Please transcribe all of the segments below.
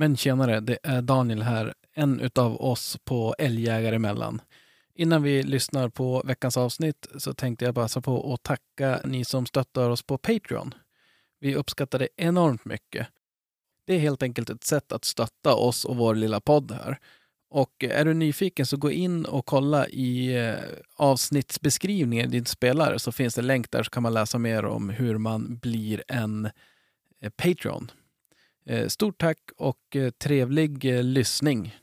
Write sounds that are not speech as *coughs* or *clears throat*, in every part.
Men tjenare, det är Daniel här, en utav oss på Älgjägare emellan. Innan vi lyssnar på veckans avsnitt så tänkte jag passa på att tacka ni som stöttar oss på Patreon. Vi uppskattar det enormt mycket. Det är helt enkelt ett sätt att stötta oss och vår lilla podd här. Och är du nyfiken så gå in och kolla i eh, avsnittsbeskrivningen i din spelare så finns det länk där så kan man läsa mer om hur man blir en eh, Patreon. Eh, Stort tack och eh, trevlig eh, lyssning.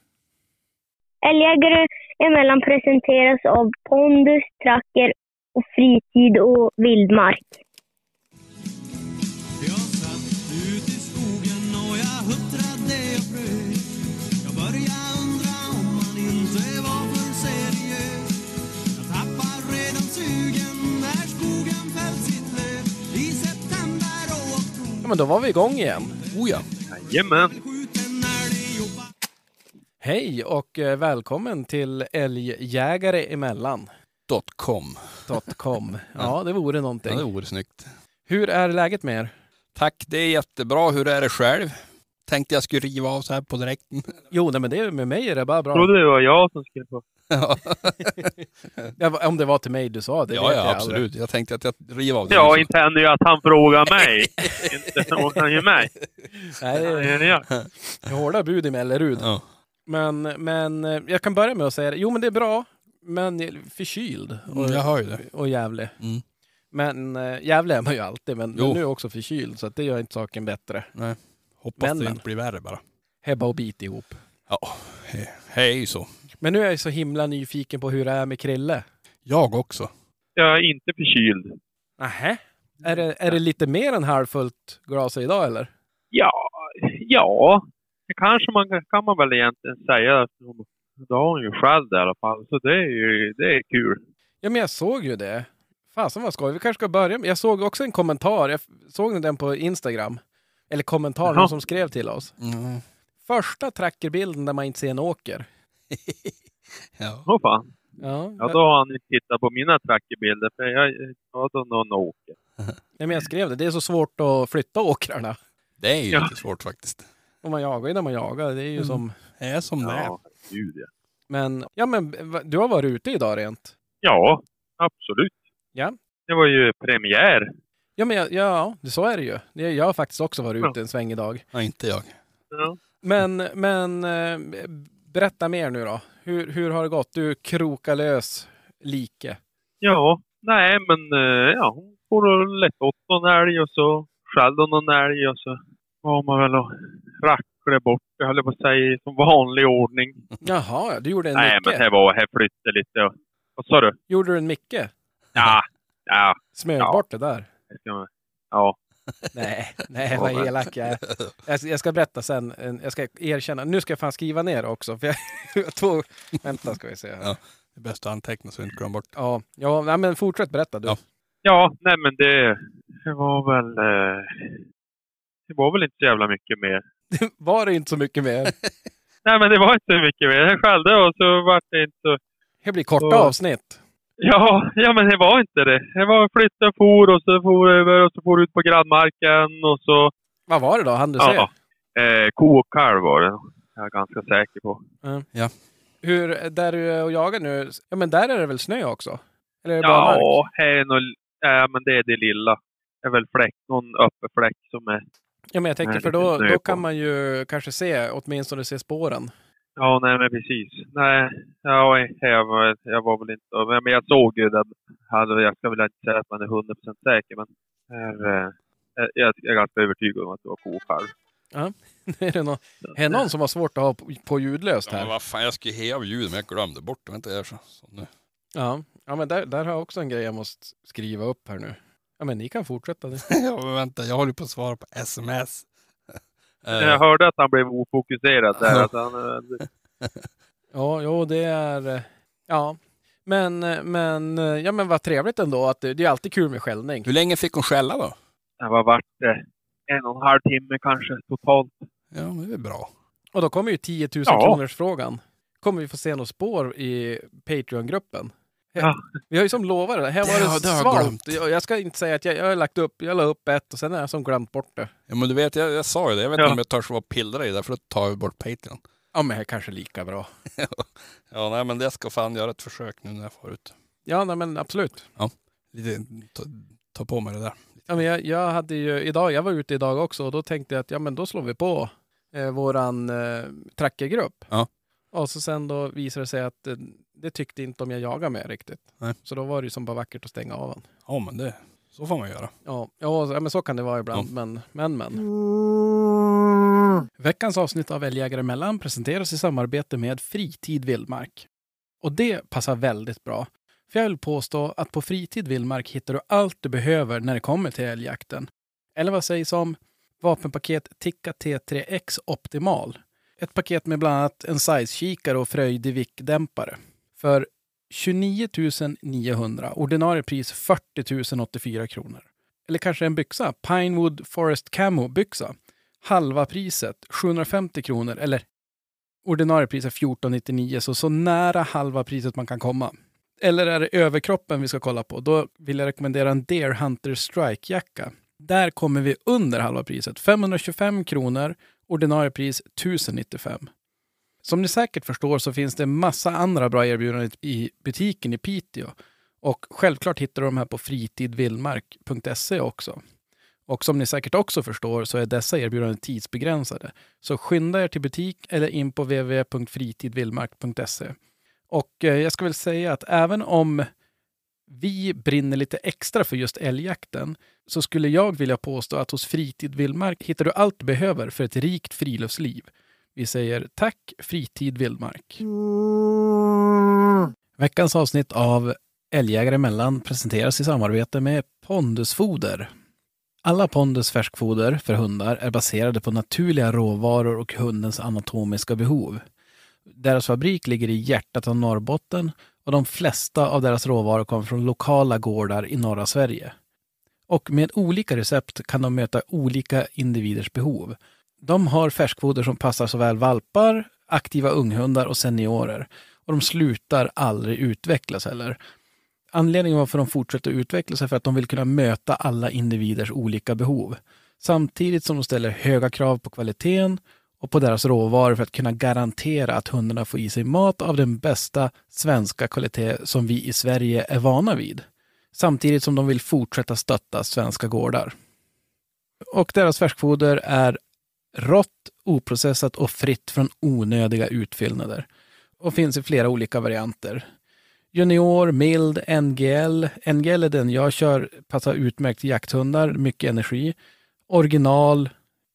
Älgjägare emellan presenteras av Pondus, Tracker och Fritid och Vildmark. Jag satt ut i skogen och jag huttrade och frös Jag började undra om man inte var för seriös Jag tappar redan sugen när skogen fällt sitt löv I september och oktober Ja, men då var vi igång igen. Oh ja. Jajamän. Hej och eh, välkommen till Älgjägare emellan. .com. .com. *laughs* Ja, det vore Ja, någonting. det vore snyggt. Hur är läget med er? Tack, det är jättebra. Hur är det själv? Tänkte jag skulle riva av så här på direkten. Jo, nej, men det, med mig är det bara bra. trodde det var jag som skulle få. Ja, Ja, om det var till mig du sa, det ja, vet jag ja aldrig. absolut. Jag tänkte att jag river av det. Ja, inte ännu att han frågar mig. inte frågar han ju mig. Nej, Ja, det ja. är hårda bud i Mellerud. Ja. Men, men eh, jag kan börja med att säga det. Jo, men det är bra. Men är förkyld. Och, Mm, jag hör ju det. och jävlig. Mm. Men äh, jävlig är man ju alltid. Men, men Jo. nu är också förkyld, så att det gör inte saken bättre. Nej. Hoppas Men, det inte blir värre bara. Hebba och bit ihop. Ja, he- hej så. Men nu är jag så himla nyfiken på hur det är med Krille. Jag också. Jag är inte förkyld. Nähä? Är det, är det lite mer än halvfullt glas idag eller? Ja, ja. Det kanske man kan man väl egentligen säga. Då har hon ju själv det i alla fall. Så det är ju det är kul. Ja, men jag såg ju det. Fasen vad skoj. Vi kanske ska börja med... Jag såg också en kommentar. Jag såg den på Instagram? Eller kommentar, någon som skrev till oss. Mm. Första trackerbilden där man inte ser en åker. *laughs* Ja. Åh fan. Ja, Ja, då har han inte tittat på mina trackerbilder. För jag ja, då någon åker. *laughs* Nej, men jag skrev det. Det är så svårt att flytta åkrarna. Det är ju Ja. lite svårt faktiskt. Och man jagar ju när man jagar. Det är ju Mm. som... Det är som det är. Ja, gud ja. Men, ja men du har varit ute idag rent? Ja, absolut. Ja. Det var ju premiär. Ja, men jag, ja, det- så är det ju. Jag, jag har faktiskt också varit Ja. ute en sväng idag. Ja, inte jag. Ja. Men, men eh, berätta mer nu då. Hur, hur har det gått? Du krokar lös like. Ja, nej men eh, ja, hon får och lett åt någon älg och så skällde hon någon älg och så var man väl och racklade bort det höll jag på att säga som vanlig ordning. Jaha, ja, du gjorde en Nej Micke. men det var, här flyttade lite och, vad sa du? Gjorde du en Micke? Ja, ja, Smög Ja. bort det där? ja. *laughs* Nej, nej vad elak jag är. Jag, ska- jag ska berätta sen. En- Jag ska erkänna. Nu ska jag fan skriva ner också. För jag, *laughs* två, vänta ska vi se. här. Ja. Det är bäst att anteckna så vi inte glömmer bort. Ja, ja nej, men fortsätt berätta du. Ja. Ja, nej men det, det var väl, eh, det var väl inte så jävla mycket mer. *laughs* Var det inte så mycket mer? Nej men det var inte så mycket mer. Jag skällde och så vart det inte så Det blir korta Ja. avsnitt. Ja, ja men det var inte det. Det var flytta och for och så for över och så for ut på grannmarken och så... Vad var det då? Han du se? Ja. Eh, ko och kalv var det. Jag är ganska säker på. Hur, där du är och jagar nu, ja men där är det väl snö också? Eller är det bara mark? Ja, här är nog, ja, men det är det lilla. Det är väl fläck, någon öppen fläck som är... Ja men jag tänker för då, då kan man ju kanske se, åtminstone se spåren. Ja, nej men precis. Nej, ja, jag, var, jag var väl inte... Men jag såg ju den. Jag ska väl inte säga att man är 100% säker, men... Här, eh, jag, jag är ganska övertygad om att det var ko och kalv. är det någon, är någon som har svårt att ha på, ljudlöst Ja, här? vad fan, jag skulle av ljud men jag glömde bort det. Vänta, jag är så. så nu. Ja, ja men där, där har jag också en grej jag måste skriva upp här nu. Ja men ni kan fortsätta. Det. *laughs* ja, men vänta, jag håller på att svara på sms. Eh, Jag hörde att han blev ofokuserad där. Att han, eh, *laughs* Ja, jo det är... eh, Ja. Men, men, ja men vad trevligt ändå att det, det är alltid kul med skällning. Hur länge fick hon skälla då? det var vart en och en halv timme kanske totalt. Ja, men det är bra. Och då kommer ju 10 000 Ja. kronors frågan. Kommer vi få se något spår i Patreon-gruppen? Ja. *laughs* Vi har ju som lovat det. Här var Ja, det, det jag svalt. Jag, jag ska inte säga att jag, jag har lagt upp, jag la upp ett och sen har jag som glömt bort det. Ja, men du vet, jag, jag sa ju det. Jag vet Ja. inte om jag törs vara pillra i det, för då tar vi bort Patreon. Ja, men det är kanske lika bra. *laughs* Ja, nej, men det ska fan göra ett försök nu när jag får ut. Ja, nej, men absolut. Lite, ta, ta på mig det där. Ja, men jag, jag hade ju idag, jag var ute idag också och då tänkte jag att ja, men då slår vi på eh, våran eh, trackergrupp. Ja. Och så sen då visade det sig att eh, det tyckte inte om jag jagade med riktigt. Nej. Så då var det ju som bara vackert att stänga av den. Ja, men det, så får man göra. Ja, ja, ja men så kan det vara ibland. Men, men, men. Veckans avsnitt av Älgjägare emellan presenteras i samarbete med Fritid Vildmark. Och det passar väldigt bra. För jag vill påstå att på Fritid Vildmark hittar du allt du behöver när det kommer till älgjakten. Eller vad sägs om vapenpaket Tikka T3X Optimal. Ett paket med bland annat en size-kikare och Fröjdevik-dämpare. För 29 900, ordinarie pris 40 084 kronor. Eller kanske en byxa, Pinewood Forest Camo byxa. Halva priset, 750 kronor, eller ordinarie pris är 1499, så så nära halva priset man kan komma. Eller är det överkroppen vi ska kolla på? Då vill jag rekommendera en Deer Hunter Strike-jacka. Där kommer vi under halva priset, 525 kronor, ordinarie pris 1095. Som ni säkert förstår så finns det massa andra bra erbjudanden i butiken i Piteå. Och självklart hittar du de här på fritidvildmark.se också. Och som ni säkert också förstår så är dessa erbjudanden tidsbegränsade. Så skynda er till butik eller in på www.fritidvildmark.se. Och eh, jag ska väl säga att även om vi brinner lite extra för just älgjakten så skulle jag vilja påstå att hos Fritid Vildmark hittar du allt du behöver för ett rikt friluftsliv. Vi säger tack Fritid Vildmark. Veckans avsnitt av Älgjägare emellan presenteras i samarbete med Pondusfoder. Alla Pondus färskfoder för hundar är baserade på naturliga råvaror och hundens anatomiska behov. Deras fabrik ligger i hjärtat av Norrbotten och de flesta av deras råvaror kommer från lokala gårdar i norra Sverige. Och med olika recept kan de möta olika individers behov. De har färskfoder som passar såväl valpar, aktiva unghundar och seniorer. Och de slutar aldrig utvecklas heller. Anledningen varför de fortsätter utvecklas är för att de vill kunna möta alla individers olika behov. Samtidigt som de ställer höga krav på kvaliteten och på deras råvaror för att kunna garantera att hundarna får i sig mat av den bästa svenska kvalitet som vi i Sverige är vana vid. Samtidigt som de vill fortsätta stötta svenska gårdar. Och deras färskfoder är rått, oprocessat och fritt från onödiga utfyllnader. Och finns i flera olika varianter. Junior, mild, NGL. NGL är den jag kör, passar utmärkt till jakthundar, mycket energi. Original,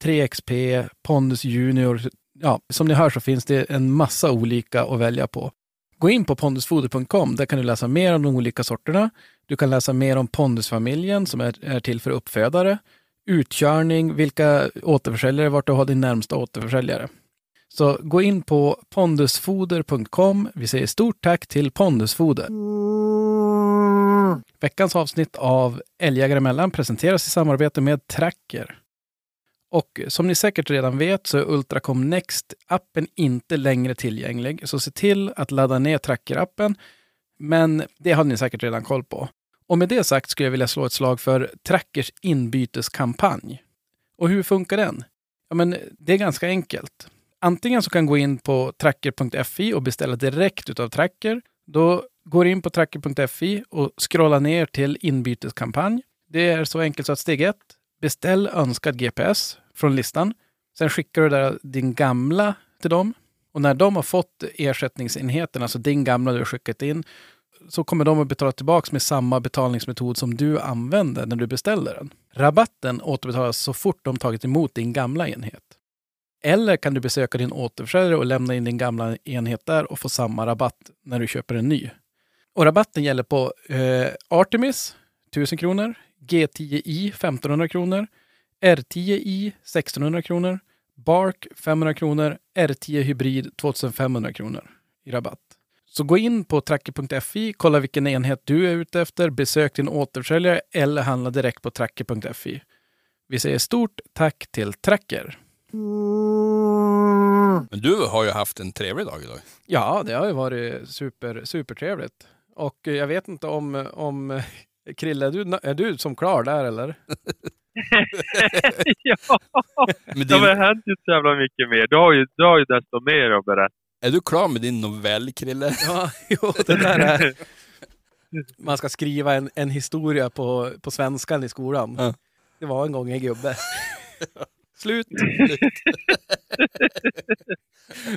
3XP, Pondus Junior. Ja, som ni hör så finns det en massa olika att välja på. Gå in på pondusfoder.com. Där kan du läsa mer om de olika sorterna. Du kan läsa mer om pondusfamiljen som är, är till för uppfödare. Utkörning, vilka återförsäljare, vart du har din närmsta återförsäljare. Så gå in på pondusfoder.com. Vi säger stort tack till Pondusfoder. Veckans avsnitt av Älgjägare emellan presenteras i samarbete med Tracker. Och som ni säkert redan vet så är Ultracom Next-appen inte längre tillgänglig. Så se till att ladda ner Tracker-appen. Men det har ni säkert redan koll på. Och med det sagt skulle jag vilja slå ett slag för Trackers inbyteskampanj. Och hur funkar den? Ja, men det är ganska enkelt. Antingen så kan gå in på tracker.fi och beställa direkt utav Tracker. Då går du in på tracker.fi och scrollar ner till inbyteskampanj. Det är så enkelt så att steg ett, beställ önskad GPS från listan. Sen skickar du där din gamla till dem. Och när de har fått ersättningsenheten, alltså din gamla du har skickat in, så kommer de att betala tillbaka med samma betalningsmetod som du använde när du beställde den. Rabatten återbetalas så fort de tagit emot din gamla enhet. Eller kan du besöka din återförsäljare och lämna in din gamla enhet där och få samma rabatt när du köper en ny. Och rabatten gäller på eh, Artemis 1000 kronor, G10i 1500 kronor, R10i 1600 kronor, Bark 500 kronor, R10 Hybrid 2500 kronor i rabatt. Så gå in på tracker.fi, kolla vilken enhet du är ute efter, besök din återförsäljare eller handla direkt på tracker.fi. Vi säger stort tack till Tracker. Men du har ju haft en trevlig dag idag. Ja, det har ju varit super, supertrevligt. Och eh, jag vet inte om, om eh, Krille, är du, är du som klar där eller? *laughs* ja, Men det din, har hänt ju så jävla mycket mer. Du har ju, du har ju desto mer att berätta. Är du klar med din novell, Krille? *laughs* Ja, jo, det där är... Man ska skriva en, en historia på, på svenskan i skolan. Ja. Det var en gång en gubbe. *laughs* Slut. *laughs*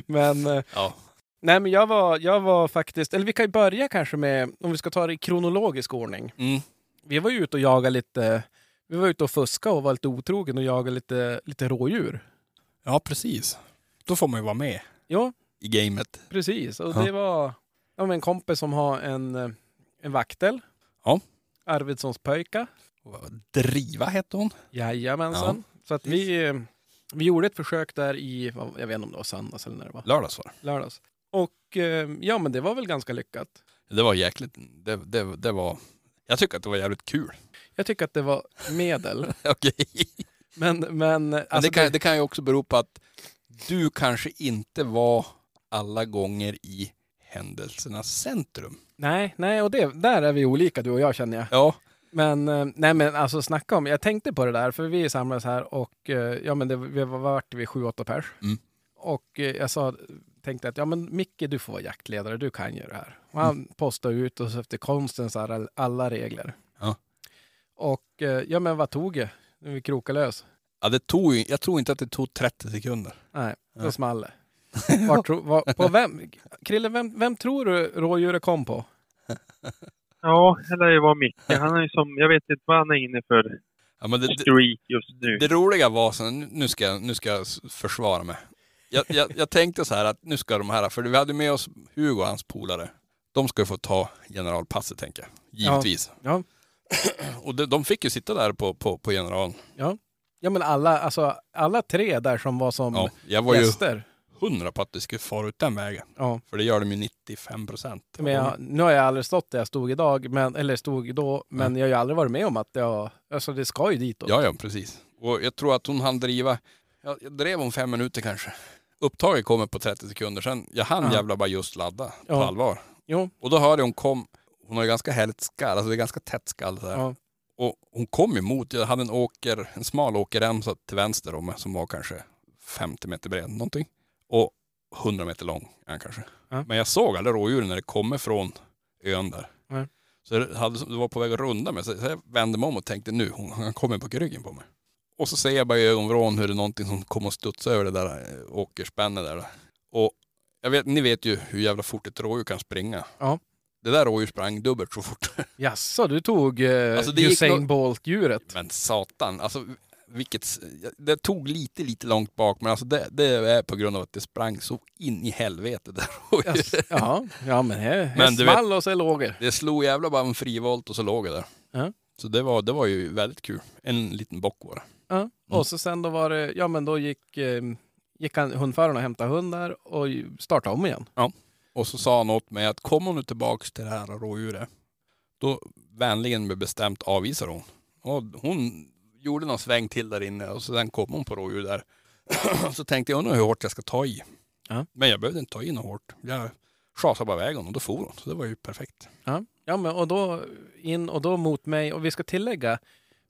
men, eh, Ja. nej men jag var, jag var faktiskt, eller vi kan ju börja kanske med, om vi ska ta det i kronologisk ordning. Mm. Vi var ju ute och jagade lite, vi var ute och fuska och var lite otrogen och jagade lite, lite rådjur. ja, precis. Då får man ju vara med Ja, i gamet. precis. Och Ja. det var ja, en kompis som har en, eh, en vaktel. Ja. Arvidssons pojka. Driva hette hon. Jajamensan. Så att vi, eh, vi gjorde ett försök där i, jag vet inte om det var söndags eller när det var, Lördags var det. lördags. Och eh, ja, men det var väl ganska lyckat. Det var jäkligt. Det, det, det var... Jag tycker att det var jävligt kul. Jag tycker att det var medel. *laughs* Okej. men, men, Men alltså det, kan, det kan ju också bero på att du kanske inte var alla gånger i händelsernas centrum. nej, nej, och det, där är vi olika du och jag känner jag. Ja. Men, eh, nej men alltså snacka om, jag tänkte på det där för vi samlades här och eh, ja men det, vi var vart vi sju, åtta pers. Mm. Och eh, jag sa, tänkte att ja men Micke du får vara jaktledare, du kan ju det här. Och han postade ut oss efter konstens alla, regler. Ja. Och ja men vad tog det? vi krokade lös? ja det tog, jag tror inte att det tog 30 sekunder. Nej, då Nej. small det. *laughs* Tro, var, på vem, Krille, vem, vem tror du rådjuret kom på? Ja, det lär ju vara Micke. Han är ju som, jag vet inte vad han är inne för Ja, men det, det, streak just nu. det roliga var, så, nu- ska, jag- nu ska jag försvara mig. Jag, jag, jag tänkte så här att nu ska de här, för vi hade med oss Hugo och hans polare. De ska ju få ta generalpasset tänker jag. Givetvis. Ja. *clears throat* Och de, de fick ju sitta där på, på, på generalen. Ja men alla, alltså alla tre där som var som Ja, jag var ju gäster. Hundra på att det skulle fara ut den vägen. Ja. För det gör de ju 95 procent. Men jag, nu har jag aldrig stått där jag stod idag, men, eller stod då, men jag har ju aldrig varit med om att jag, alltså det ska ju ditåt. Ja, ja, precis. Och jag tror att hon hann driva, jag, jag drev om fem minuter kanske. Upptaget kommer på 30 sekunder, sen jag hann Ja. jävla bara just ladda på Ja. allvar. Jo, Och då hörde hon kom, hon har ju ganska härligt skall, alltså det är ganska tätt skall så ja. Och hon kom emot, jag hade en åker, en smal åkerremsa till vänster om mig som var kanske 50 meter bred någonting. Och 100 meter lång är han kanske. Ja. Men jag såg aldrig rådjuren när det kommer från ön där. Nej. Så det, hade, det var på väg att runda mig. Så jag vände mig om och tänkte nu, hon, han kommer på ryggen på mig. Och så ser jag bara i ögonvrån hur det är någonting som kommer att studsa över det där eh, åkerspännet där. Och jag vet, ni vet ju hur jävla fort ett rådjur kan springa. Ja. Det där rådjuret sprang dubbelt så fort. Jaså, du tog eh, Alltså, Usain Bolt-djuret? Men satan, alltså vilket, det tog lite, lite långt bak men alltså det, det är på grund av att det sprang så in i helvete där. *laughs* Jaså, Ja, ja men här *laughs* Men small och så låg det. Det slog jävla bara en frivolt och så låg jag där. Ja. Så det var, det var ju väldigt kul. En liten bock var det. Ja. Och så sen då var det, ja men då gick, eh, gick han, hundföraren och hämtade hundar och startade om igen. Och så sa han åt mig att kommer hon nu tillbaks till det här rådjuret, då vänligen med bestämt avvisar hon. Och hon gjorde någon sväng till där inne och sen kom hon på rådjur där. *clears throat* så tänkte jag, undrar hur hårt jag ska ta i. Ja. Men jag behövde inte ta i något hårt. Jag schasade bara iväg honom och då for hon. Så det var ju perfekt. Ja, ja men och då in och då mot mig och vi ska tillägga,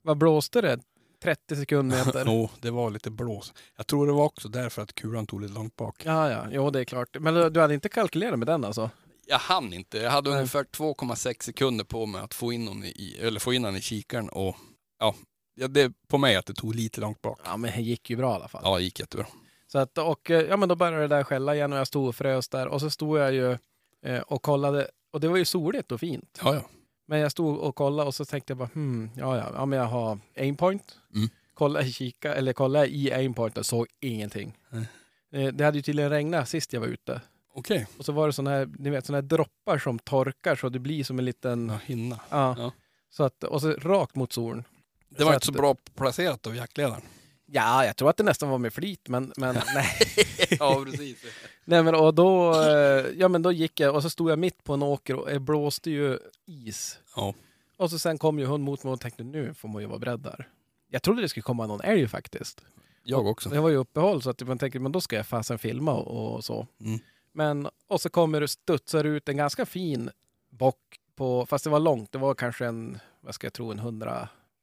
vad blåste det? 30 sekundmeter? *laughs* Jo, det var lite blås. Jag tror det var också därför att kulan tog lite långt bak. Ja, ja, jo det är klart. Men du, hade inte kalkylerat med den alltså? Jag hann inte. Jag hade ungefär 2,6 sekunder på mig att få in honom i, eller få in honom i kikaren och ja, ja, det är på mig att det tog lite långt bak. Ja, men det gick ju bra i alla fall. Ja, det gick jättebra. Så att, och eh, ja, men då började det där skälla igen och jag stod och frös där och så stod jag ju eh, och kollade och det var ju soligt och fint. Ja, ja. Men jag stod och kollade och så tänkte jag bara, hmm, ja, ja, ja men jag har aimpoint. Mm. Kolla i kika, eller kolla i aimpoint och såg ingenting. Nej. Eh, det hade ju tydligen regnat sist jag var ute. Okej. Och så var det sådana här, ni vet, såna här droppar som torkar så det blir som en liten, Ja, hinna. ja. Ja. Så att, och så rakt mot solen. Det var Så inte så att- bra placerat av jaktledaren. Ja, jag tror att det nästan var med flit, men, men *laughs* nej. ja, precis. *laughs* nej men, och då, eh, ja, men då gick jag och så stod jag mitt på en åker och det blåste ju is. Ja. Och så sen kom ju hund mot mig och tänkte nu får man ju vara beredd där. Jag trodde det skulle komma någon älg faktiskt. Jag också. Det var ju uppehåll så att man tänkte men då ska jag fasen filma och, och så. Mm. Men, och så kommer det studsar ut en ganska fin bock på, fast det var långt, det var kanske en, vad ska jag tro, en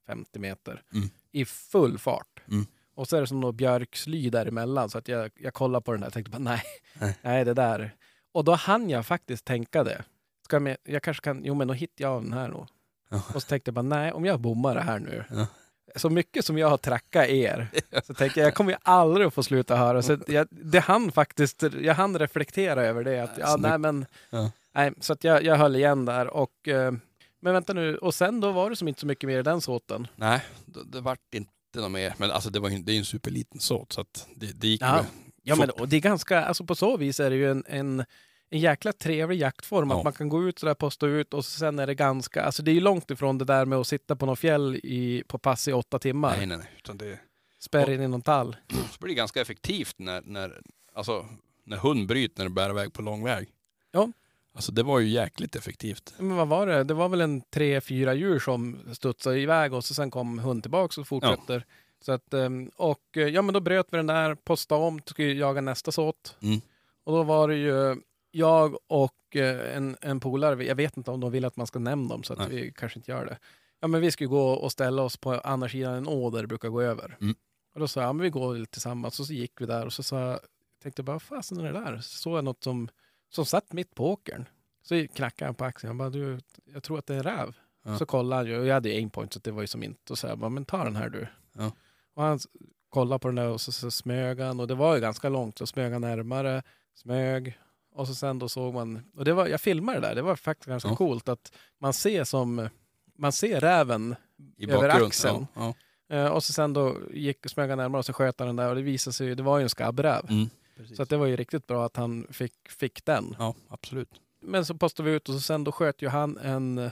150 meter Mm. i full fart. Mm. Och så är det som något björksly däremellan så att jag, jag kollade på den där och tänkte bara nej, Nej. *laughs* nej det där. Och då hann jag faktiskt tänka det. Ska jag, med, jag kanske kan, jo men då hittar jag den här nog. Ja. Och så tänkte jag bara nej, om jag bommar det här nu. Ja. Så mycket som jag har trackat er, *laughs* så tänker jag, jag kommer ju aldrig att få sluta höra. Så *laughs* jag, det hann faktiskt, jag hann reflektera över det. Att, ja, nej, men, Ja. nej, så att jag, jag höll igen där. Och, eh, men vänta nu, och sen då var det som inte så mycket mer i den såten. Nej, det, det vart inte något mer. Men alltså det, var, det är ju en superliten såt så att det, det gick Ja. Ja, men och det är ganska, alltså på så vis är det ju en, en, en jäkla trevlig jaktform. Ja. Att man kan gå ut sådär, posta ut och sen är det ganska, alltså det är ju långt ifrån det där med att sitta på någon fjäll i, på pass i åtta timmar. Nej, nej, nej. Utan det, Spärr in i någon tall. så blir det ganska effektivt när, när, alltså, när hund bryter när du bär iväg på lång väg. Ja. Alltså det var ju jäkligt effektivt. Men vad var det? Det var väl en tre, fyra djur som studsade iväg och så sen kom hund tillbaks och fortsätter. Så att, ehm, och eh, ja men då bröt vi den där, postade om, skulle jaga nästa såt. Mm. Och då var det ju jag och eh, en, en polare, jag vet inte om de vill att man ska nämna dem så att Nej. vi kanske inte gör det. Ja men vi skulle gå och ställa oss på andra sidan en å där det brukar gå över. Mm. Och då sa jag, ja men vi går tillsammans. Och så gick vi där och så sa jag, tänkte bara, vad fasen är det där? Så såg jag något som, som satt mitt på åkern. Så knackade han på axeln. Jag bara, du, jag tror att det är en räv. Ja. Så kollade han ju, och jag hade aimpoint så det var ju som inte. Och så jag bara, men ta den här du. Ja. Och han kollade på den där och så, så smög han. Och det var ju ganska långt. Så smög han närmare, smög. Och så sen då såg man, och det var, jag filmade det där. Det var faktiskt ganska Ja. coolt att man ser som, man ser räven Över axeln. Ja, Eh, och så sen då gick smög han närmare och så sköt han den där och det visade sig ju, det var ju en skabbräv. ja. Mm. Precis. Så att det var ju riktigt bra att han fick, fick den. Ja, absolut. Men så postade vi ut och så sen då sköt ju han en,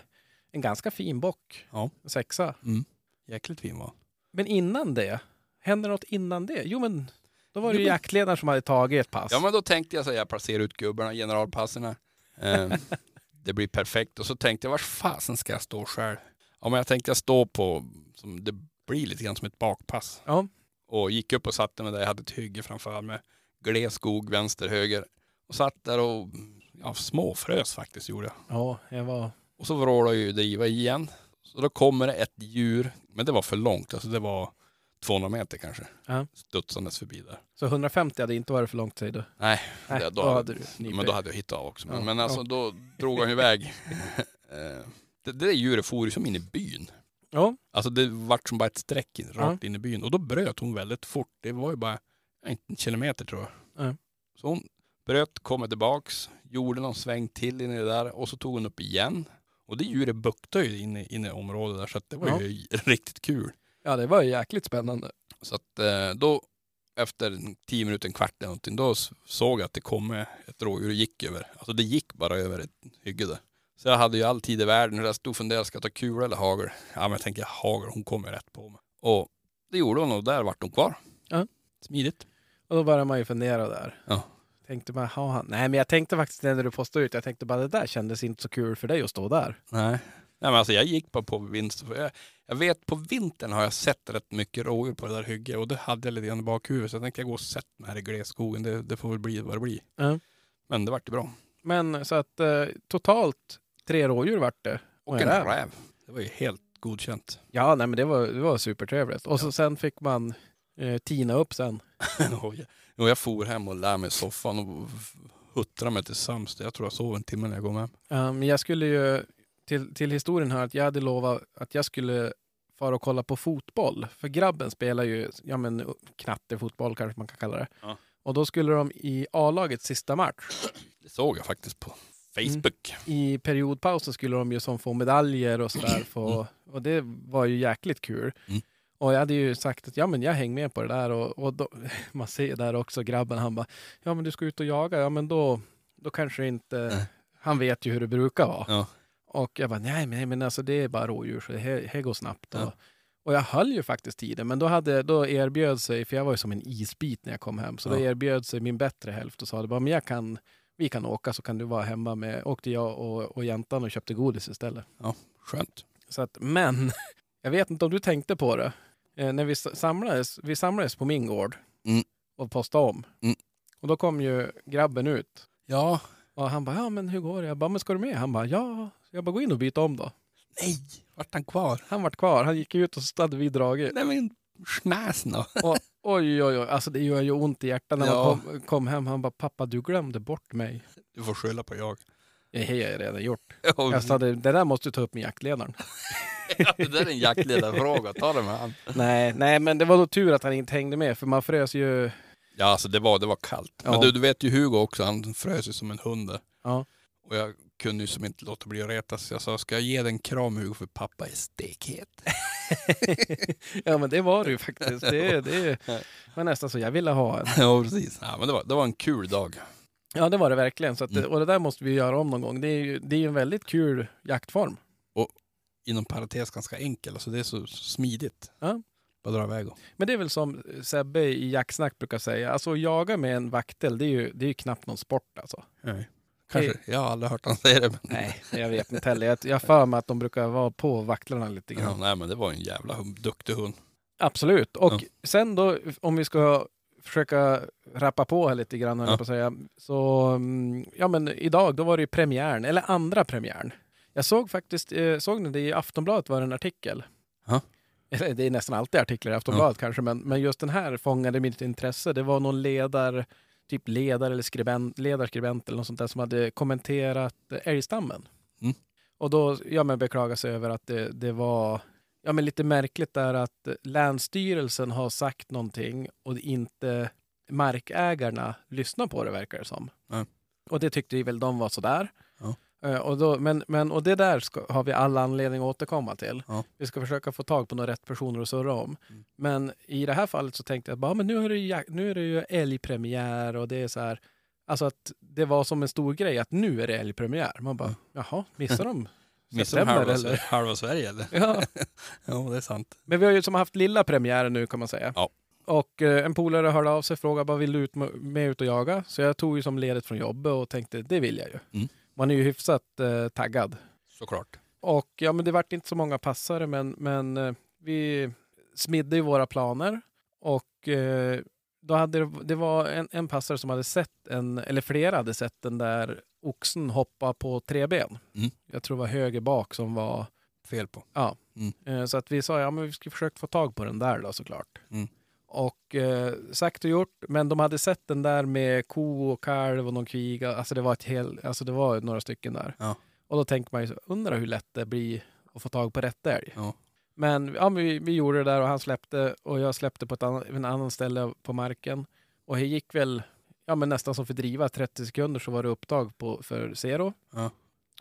en ganska fin bock. Ja. En sexa. Mm. Jäkligt fin var Men innan det, hände något innan det? Jo men, då var det Jo, ju men- jaktledaren som hade tagit ett pass. Ja men då tänkte jag så här, jag placerar ut gubbarna, generalpasserna. Eh, *laughs* det blir perfekt. Och så tänkte jag, vars fasen ska jag stå själv? Ja men jag tänkte jag stå på, som det blir lite grann som ett bakpass. Ja. Och gick upp och satte mig där, jag hade ett hygge framför mig. Gles skog, vänster, höger. Och satt där och ja, småfrös faktiskt gjorde jag. Ja, jag var... Och så vrålade jag ju driva igen. Så då kommer det ett djur, men det var för långt, alltså det var 200 meter kanske. Ja. Studsandes förbi där. Så 150 hade inte varit för långt säger du? Nej, Nej, det, då då, hade du men då hade jag hittat av också. Men, Ja, men alltså ja. då drog han iväg. *laughs* Eh, det, det där djuret for ju som in i byn. Ja, Alltså det vart som bara ett streck rakt in i byn. Och då bröt hon väldigt fort. Det var ju bara en kilometer tror jag. Ja. Så hon bröt, kom tillbaks, gjorde någon sväng till in i det där och så tog hon upp igen. Och det djuret buktade ju in i, in i området där så att det var Ja. ju *laughs* riktigt kul. ja det var ju jäkligt spännande. Så att eh, då efter en tio minuter, en kvart eller någonting, då såg jag att det kom ett rådjur och gick över. Alltså det gick bara över ett hygge där. Så jag hade ju all tid i världen. Jag stod och funderade, ska jag ta kula eller hagel? Ja men jag tänker hagel, hon kommer rätt på mig. Och det gjorde hon och där vart hon kvar. Ja. Smidigt. Och då började man ju fundera där. Ja. Tänkte man, ha han. Nej men jag tänkte faktiskt när du postade ut, jag tänkte bara det där kändes inte så kul för dig att stå där. Nej. Nej men alltså jag gick bara på vinst. Jag, jag vet på vintern har jag sett rätt mycket rådjur på det där hygget och det hade jag lite grann i bakhuvudet. Så jag tänkte jag gå och sätta mig här i glesskogen. Det, det får väl bli vad det blir. Ja. Men det vart ju bra. Men så att eh, totalt tre rådjur vart det. Och en räv. Det var ju helt godkänt. Ja, nej men det var, det var supertrevligt. Och så sen fick man eh, tina upp sen. *laughs* och jag, for hem och lär mig i soffan och huttrade mig till sams. Jag tror jag sov en timme när jag kom hem. Men jag skulle ju, till, till historien här, att jag hade lovat att jag skulle fara och kolla på fotboll. För grabben spelar ju, ja men knattefotboll kanske man kan kalla det. Ja. Och då skulle de i A-lagets sista match, Det såg jag faktiskt på Facebook. i periodpausen skulle de ju som få medaljer och sådär. *clears throat* Få, och det var ju jäkligt kul. Mm. Och jag hade ju sagt att ja men jag hänger med på det där och, och då, *laughs* man ser där också grabben han bara ja men du ska ut och jaga, ja men då, då kanske inte, Nej. han vet ju hur det brukar vara. Ja. Och jag bara nej men, men alltså det är bara rådjur så det här, går snabbt. Ja. Och, och jag höll ju faktiskt tiden men då, hade, då erbjöd sig, för jag var ju som en isbit när jag kom hem, så då Ja. erbjöd sig min bättre hälft och sa det bara men jag kan, vi kan åka så kan du vara hemma med, åkte jag och, och jäntan och köpte godis istället. Skönt. Så att, men *laughs* jag vet inte om du tänkte på det. Eh, när vi samlades, vi samlades på min gård Mm. och postade om. Mm. Och då kom ju grabben ut. Ja, Och han bara, ja men hur går det? Jag bara, men ska du med? Han bara, ja. Så jag bara, gå in och byta om då. Nej, vart han kvar? Han vart kvar. Han gick ut och så hade vi dragit. Nej men snäsen då. Och, oj, oj, oj. Alltså det gör ju ont i hjärtat när man Ja. kom, kom hem. Han bara, pappa du glömde bort mig. Du får skylla på jag. Det har jag redan gjort. *laughs* Ja, Jag sa, det, där måste du ta upp med jaktledaren. *laughs* det där är en jaktledarfråga, ta det med han. nej, nej, men det var då tur att han inte hängde med. För man frös ju. Ja, alltså det var, det var kallt. Men Ja. du, du vet ju Hugo också, han frös ju som en hund där. Ja. Och jag kunde ju som inte låta bli att retas. Jag sa, ska jag ge dig en kram Hugo för pappa är stekhet. *laughs* ja, men det var det ju faktiskt. Det, det var nästan så jag ville ha en. ja, precis. Ja, men det var, det var en kul dag. Ja, det var det verkligen. Så att, det- Mm. Och det där måste vi göra om någon gång. Det är ju det är en väldigt kul jaktform. Inom parentes ganska enkel, alltså det är så smidigt. Ja. Bara dra iväg och. Men det är väl som Sebbe i jaktsnack brukar säga. Alltså att jaga med en vaktel, det är ju, det är ju knappt någon sport alltså. Nej. Kanske, jag har aldrig hört han säga det. Men... Nej, jag vet inte heller. Jag- Jag för mig att de brukar vara på vaktlarna lite Ja, grann. nej men det var en jävla duktig hund. Absolut. Och Ja. sen då, om vi ska försöka rappa på här lite grann, Ja. på säga. Så, mm, ja men idag, då var det ju premiären, eller andra premiären. Jag såg faktiskt, eh, såg ni det i Aftonbladet var det en artikel. Ja. Eller det är nästan alltid artiklar i Aftonbladet kanske, men, men just den här fångade mitt intresse. Det var någon ledar, typ ledare eller skribent, ledarskribent eller något sånt där som hade kommenterat eh, älgstammen. Mm. Och då, ja men beklagar sig över att det, det var Ja, men lite märkligt är att Länsstyrelsen har sagt någonting och inte markägarna lyssnar på det verkar det som. Nej. Och det tyckte väl de var sådär. Ja. Eh, Och, då, men, men, och det där ska, har vi alla anledning att återkomma till. Ja. Vi ska försöka få tag på några rätt personer att surra om. Mm. Men i det här fallet så tänkte jag att bara, men nu, är det ju, nu är det ju älgpremiär och det är så här. Alltså att det var som en stor grej att nu är det älgpremiär. Man bara, jaha, missar *laughs* de Missar halva, eller? halva Sverige eller? Ja, *laughs* Ja, det är sant. men vi har ju som haft lilla premiär nu kan man säga. Ja. Och eh, en polare hörde av sig och frågade, vad vill du ut med, med ut och jaga? Så jag tog ju som ledigt från jobbet och tänkte, det vill jag ju. Mm. Man är ju hyfsat eh, taggad. Såklart. Och ja, men det vart inte så många passare, men, men eh, vi smidde ju våra planer. Och eh, då hade det, det var en, en passare som hade sett en, eller flera hade sett den där oxen hoppa på tre ben. Mm. Jag tror det var höger bak som var Fel på. Eh, Så att vi sa, ja men vi ska försöka få tag på den där då såklart. Mm. Och eh, sagt och gjort, men de hade sett den där med ko och kalv och någon kviga. Alltså det var ett hel, alltså det var några stycken där. Ja. Och då tänker man ju, undrar hur lätt det blir att få tag på rätt älg. Ja. Men, ja, men vi, vi gjorde det där och han släppte och jag släppte på ett annan, en annan ställe på marken. Och det gick väl ja, men nästan som för driva, 30 sekunder så var det upptag på, för Zero. Ja.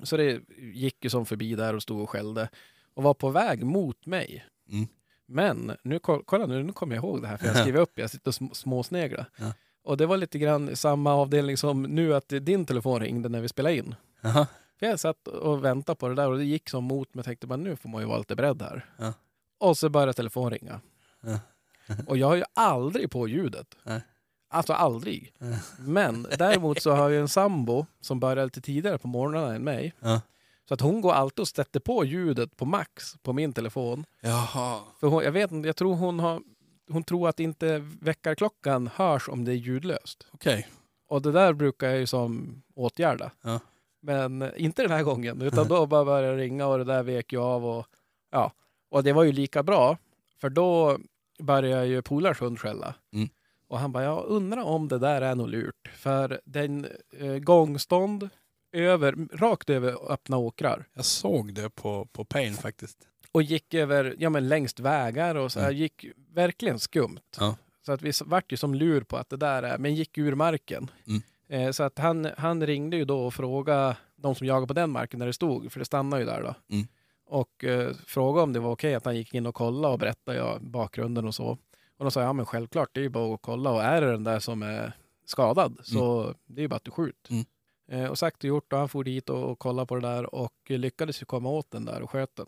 Så det gick ju som förbi där och stod och skällde och var på väg mot mig. Mm. Men nu, ko- kolla nu, nu kommer jag ihåg det här för jag *laughs* skriver upp, jag sitter och sm- småsneglar. Ja. Och det var lite grann samma avdelning som nu att din telefon ringde när vi spelade in. Jaha. För jag satt och väntade på det där och det gick som mot mig. Jag tänkte bara nu får man ju vara lite beredd här. Ja. Och så började telefonen ringa. Ja. och jag har ju aldrig på ljudet. Nej. Alltså aldrig. Ja. *laughs* Men däremot så har jag en sambo som börjar lite tidigare på morgonen än mig. Ja. Så att hon går alltid och sätter på ljudet på max på min telefon. Jaha. För hon, jag vet inte, jag tror hon har hon tror att inte väckarklockan hörs om det är ljudlöst. Okej. Och det där brukar jag ju som åtgärda. Ja. Men eh, inte den här gången, utan *laughs* då bara började det ringa och det där vek ju av. Och, ja. och det var ju lika bra, för då började ju polars hund skälla. Mm. Och han bara, jag undrar om det där är något lurt. För den eh, gångstånd över, rakt över öppna åkrar. Jag såg det på, på Pain faktiskt. Och gick över, ja men längst vägar och så här, Mm. gick verkligen skumt. Ja. Så att vi vart ju som lur på att det där är, men gick ur marken. Mm. Eh, så att han, han ringde ju då och frågade de som jagade på den marken där det stod, för det stannade ju där då. Mm. Och eh, frågade om det var okej att han gick in och kollade och berättade ja, bakgrunden och så. Och de sa, ja men självklart, det är ju bara att kolla och är det den där som är skadad så det är ju bara att du skjuter. Mm. Eh, och sagt och gjort och han for dit och, och kollade på det där och lyckades ju komma åt den där och sköt den.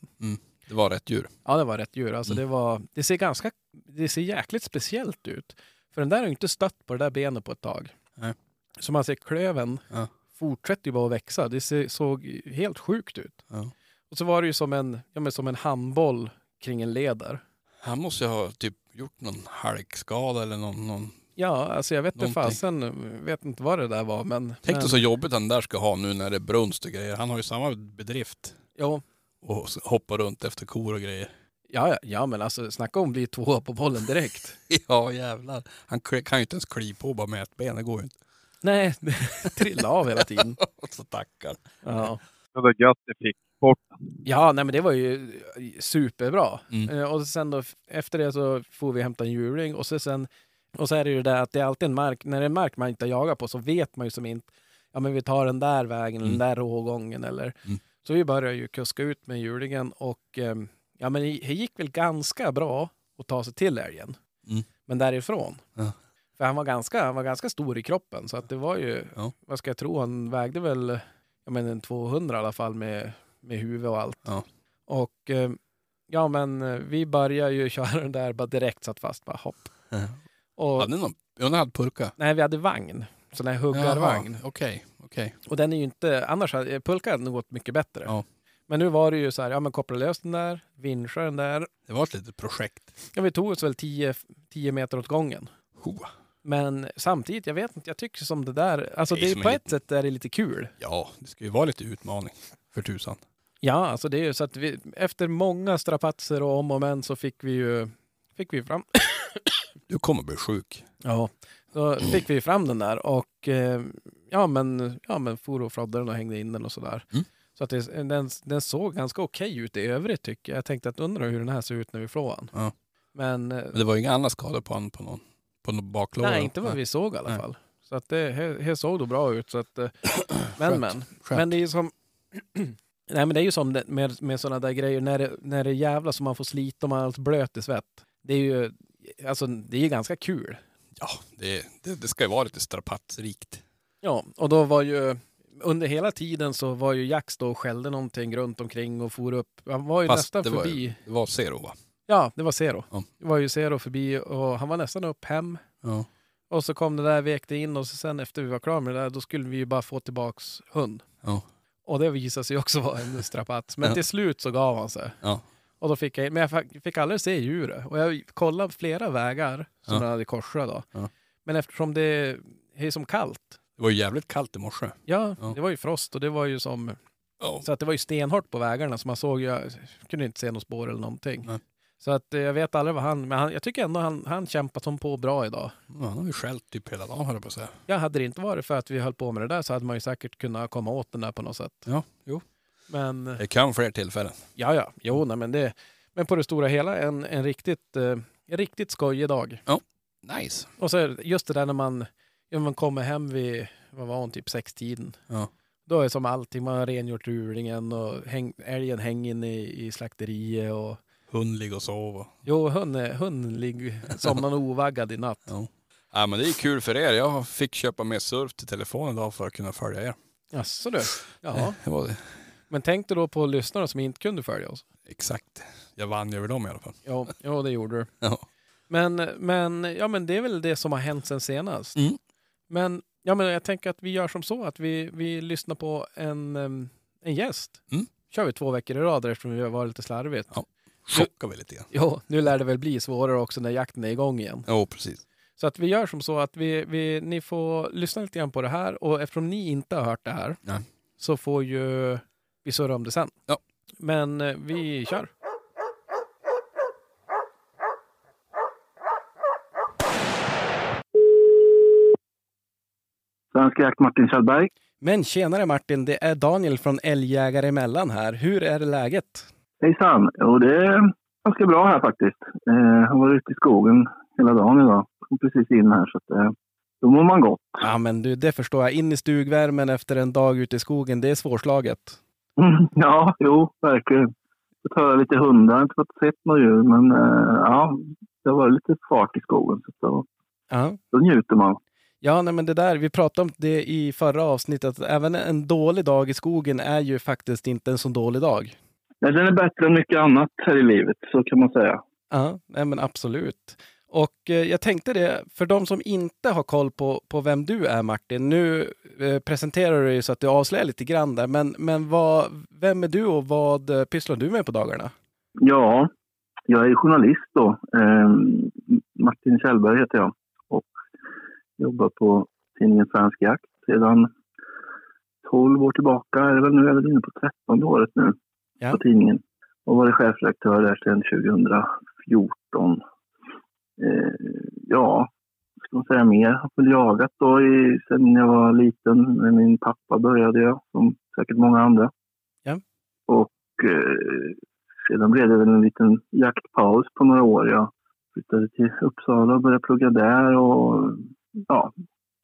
Det var rätt djur. Ja, det var rätt djur. Alltså, Mm. det, var, det ser ganska, det ser jäkligt speciellt ut. För den där har ju inte stött på det där benet på ett tag. Nej. Så man ser klöven Ja. fortsätter ju bara att växa. Det såg helt sjukt ut. Ja. Och så var det ju som en, ja, men som en handboll kring en leder. Han måste ju ha typ gjort någon halkskada eller någon, någon Ja, alltså jag vet inte fasen, vet inte vad det där var, men... Tänk men, dig så jobbigt han där ska ha nu när det är brunst och grejer. Han har ju samma bedrift. Jo, Och s- hoppa runt efter kor och grejer. ja, ja, men alltså snacka om att bli tvåa på bollen direkt. *laughs* Ja jävlar. Han kan ju inte ens kliva på bara med ett ben. Det går ju inte. Nej, *laughs* det trillade av hela tiden. *laughs* Och så tackar. Ja. Det var gött ni fick bort Ja, nej men det var ju superbra. Mm. Eh, Och sen då efter det så får vi hämta en hjuling och så sen och så är det ju det att det är alltid en mark, när det är en mark man inte har jagat på så vet man ju som inte, ja men vi tar den där vägen, eller den där rågången eller Mm. så vi började ju kuska ut med hjulingen och ehm, ja men det det gick väl ganska bra att ta sig till älgen. Mm. Men därifrån. Ja. För han var, ganska, han var ganska stor i kroppen så att det var ju, Ja. vad ska jag tro, han vägde väl jag menar en 200 i alla fall med, med huvud och allt. Ja. Och eh, ja, men eh, vi började ju *laughs* köra den där bara direkt satt fast, bara hopp. Och, Hade ni någon? Ja, ni hade pulka? nej, vi hade vagn, sån här huggarvagn. Okej, okej. Och den är ju inte, annars hade pulka hade nog gått mycket bättre. Ja. Men nu var det ju så här, ja men koppla lös den där, vinscha den där. Det var ett litet projekt. Ja, vi tog oss väl 10 10 meter åt gången. Hoa. Men samtidigt, jag vet inte, jag tycker som det där, alltså Det det är som på ett sätt är det lite kul. Ja, det ska ju vara lite utmaning. För tusan. Ja, alltså det är ju så att vi, efter många strapatser och om och men så fick vi ju fick vi fram *coughs* Du kommer bli sjuk. Ja, så fick vi fram den där och eh, ja men, ja, men for och froddade den och hängde in den och sådär. Mm. Så att det, den, den såg ganska okej ut i övrigt tycker jag. Jag tänkte att undra hur den här ser ut när vi flår den. Ja. Men, eh, Men det var ju inga andra skador på honom på någon, på baklåda? nej, inte vad vi såg i alla Nej. fall. Så att det här, här såg då bra ut. Så att, eh, *clears throat* men, Skönt. men. Skönt. Men det är ju som *clears throat* Nej men det är ju som det, med, med sådana där grejer när det, när det är jävla som man får slita och man är allt blöt i svett. Det är ju alltså, det är ju ganska kul. Ja, det, det, det ska ju vara lite strapatsrikt. Ja, och då var ju under hela tiden så var ju Jax då och skällde någonting runt omkring och for upp. Han var ju Fast nästan det var, förbi. det var zero va? Ja, det var Zero. Ja. Det var ju Zero förbi och han var nästan upp hem. Ja. Och så kom det där, vekte in och så sen efter vi var klara med det där, då skulle vi ju bara få tillbaks hund. Ja. Och det visade sig också vara en strapats. Men till slut så gav han sig. Ja. Och då fick jag, men jag fick- aldrig se djuret. Och jag kollade flera vägar som Ja. jag hade korsat då. Ja. Men eftersom det är som kallt. Det var ju jävligt kallt i morse. Ja, det var ju frost och det var ju som. Så att det var ju stenhårt på vägarna så man såg ju, jag kunde inte se något spår eller någonting. Nej. Så att eh, jag vet aldrig vad han, men han, jag tycker ändå han, han kämpat som på bra idag. Ja, Han har ju skällt typ hela dagen höll jag på att säga. Ja, hade det inte varit för att vi höll på med det där så hade man ju säkert kunnat komma åt den där på något sätt. Ja, jo. Men eh, Det kan fler tillfällen. ja, ja, jo, nej, men det, men på det stora hela en, en riktigt, eh, en riktigt skojig dag. Nice. Och så just det där när man, ja, man kommer hem vid, vad var hon, typ sextiden. Ja. Då är det som allting, man har rengjort rulingen och häng, älgen hänger inne i, i slakteriet och Hund ligger och sover. Jo, hund, är- ligger somnade ovaggad i natt. Ja. ja, men det är kul för er. Jag fick köpa mer surf till telefonen idag för att kunna följa er. Jaså du? Ja. Det var det. Men tänk dig då på lyssnare som inte kunde följa oss. Exakt. Jag vann över dem i alla fall. Ja, ja det gjorde du. Ja. Men, men, ja, men det är väl det som har hänt sen senast. Mm. Men, ja, men jag tänker att vi gör som så att vi, vi lyssnar på en, en gäst. Mm. kör vi två veckor i rad eftersom vi har varit lite slarvigt. Ja. Chockar vi lite grann. Jo, nu lär det väl bli svårare också när jakten är igång igen. Jo, precis. Så att vi gör som så att vi, vi, ni får lyssna lite grann på det här och eftersom ni inte har hört det här Nej. så får ju vi surra om det sen. Ja. Men eh, vi kör. Svensk jakt Martin Kjellberg. Men tjenare Martin, det är Daniel från Älgjägare emellan här. Hur är läget? Hejsan! Jo, det är ganska bra här faktiskt. Eh, jag har varit ute i skogen hela dagen idag. Kom precis in här så att eh, då mår man gott. Ja men du, det förstår jag. In i stugvärmen efter en dag ute i skogen, det är svårslaget. Mm, *laughs* ja, jo, verkligen. Jag tar lite hundar, jag har inte fått sett några djur men eh, ja, det varit lite fart i skogen så då, Ja. då njuter man. Ja, nej, men det där, vi pratade om det i förra avsnittet, att även en dålig dag i skogen är ju faktiskt inte en så dålig dag. Nej, den är bättre än mycket annat här i livet, så kan man säga. Ja, nej men absolut. Och eh, jag tänkte det, för de som inte har koll på, på vem du är Martin, nu eh, presenterar du dig så att du avslöjar lite grann där, men, men vad, vem är du och vad eh, pysslar du med på dagarna? Ja, jag är journalist då. Eh, Martin Kjellberg heter jag. Och Jobbar på tidningen Svensk Jakt sedan 12 år tillbaka. Är det väl nu väl inne på 13 året nu Ja. på tidningen. Och varit chefredaktör där sedan 2014. Eh, ja, ska man säga mer? Jag har väl jagat då i, sen jag var liten. Med min pappa började jag, som säkert många andra. Ja. Och eh, sedan blev det väl en liten jaktpaus på några år. Jag flyttade till Uppsala och började plugga där och ja,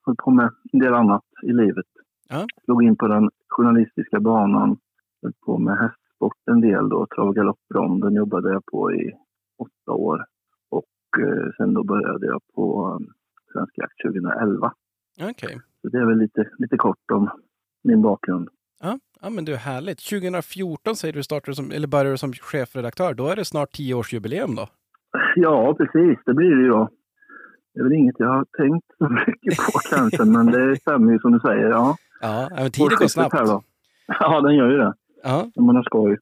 höll på med en del annat i livet. Ja. Slog in på den journalistiska banan. Höll på med hästsport en del då. Trav och galoppronden jobbade jag på i åtta år. Och eh, sen då började jag på um, Svensk Jakt 2011. Okej. Så det är väl lite, lite kort om min bakgrund. Ja. ja, men du är härligt. 2014 säger du startade som, eller började som chefredaktör. Då är det snart tioårsjubileum då. *laughs* Ja, precis. Det blir det ju då. Det är väl inget jag har tänkt så mycket på *laughs* kanske, men det stämmer ju som du säger. Ja, Ja, men tiden går snabbt. Ja, den gör ju det. Ja, När man har skoj.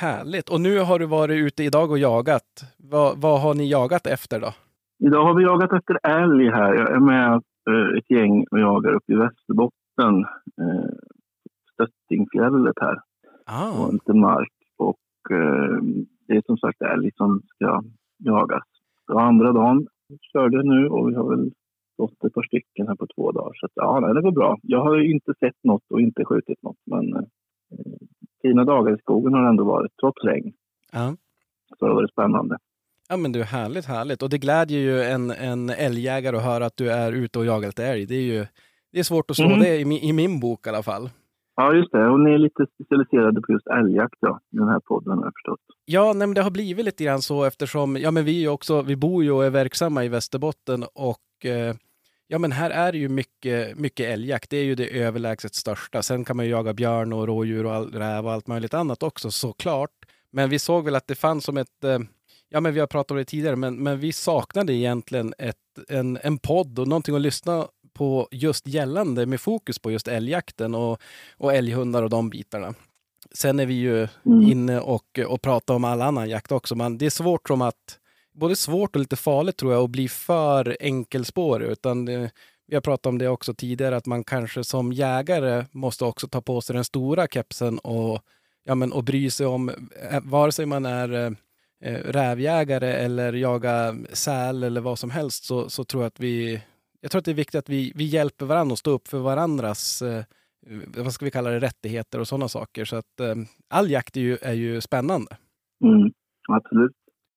härligt. Och nu har du varit ute idag och jagat. Vad, vad har ni jagat efter då? Idag har vi jagat efter älg här. Jag är med eh, ett gäng och jagar uppe i Västerbotten. Eh, Stöttingfjället här. Ah, på en liten mark. Och eh, det är som sagt älg som ska jagas. Det var andra dagen körde nu och vi har väl fått ett par stycken här på två dagar. Så att, ja, det går bra. Jag har inte sett något och inte skjutit något. Men fina dagar i skogen har det ändå varit, trots regn. ja. Så det har varit spännande. Ja men du, härligt, härligt. Och det glädjer ju en, en älgjägare att höra att du är ute och jagar lite älg. Det är ju det är svårt att slå Mhm. det i, min- i min bok i alla fall. Ja, just det. Och ni är lite specialiserade på just älgjakt ja, i den här podden har jag förstått. Ja, nej, men det har blivit lite grann så eftersom, ja men vi också, vi bor ju och är verksamma i Västerbotten och eh, ja men här är det ju mycket, mycket älgjakt. Det är ju det överlägset största. Sen kan man ju jaga björn och rådjur och all, räv och allt möjligt annat också såklart. Men vi såg väl att det fanns som ett, eh, ja men vi har pratat om det tidigare, men, men vi saknade egentligen ett, en, en podd och någonting att lyssna på just gällande med fokus på just älgjakten och, och älghundar och de bitarna. Sen är vi ju Mm. inne och, och pratar om all annan jakt också. Men det är svårt som att, både svårt och lite farligt tror jag, att bli för enkelspårig. Utan det, vi har pratat om det också tidigare, att man kanske som jägare måste också ta på sig den stora kepsen och, ja, men, och bry sig om, eh, vare sig man är eh, eh, rävjägare eller jaga säl eller vad som helst, så, så tror jag att vi, jag tror att det är viktigt att vi, vi hjälper varandra och står upp för varandras eh, vad ska vi kalla det, rättigheter och sådana saker. Så att eh, all jakt är ju, är ju spännande. Mm. Absolut.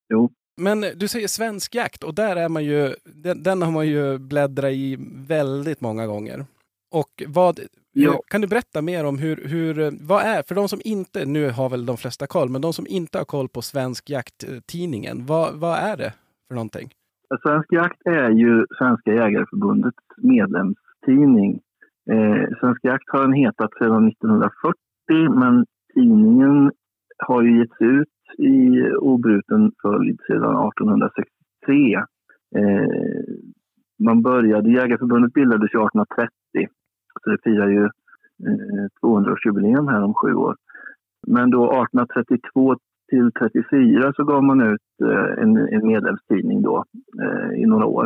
Jo. Men du säger svensk jakt och där är man ju, den, den har man ju bläddrat i väldigt många gånger. Och vad, Ja. kan du berätta mer om hur, hur, vad är, för de som inte, nu har väl de flesta koll, men de som inte har koll på Svensk Jakt-tidningen, vad, vad är det för någonting? Svensk Jakt är ju Svenska Jägareförbundets medlemstidning. Eh, Svensk Jakt har den hetat sedan 1940 men tidningen har ju getts ut i obruten följd sedan 1863. Eh, man började, Jägareförbundet bildades 1830 så det firar ju eh, 200-årsjubileum här om sju år. Men då 1832 till 34 så gav man ut eh, en, en medlemstidning då eh, i några år.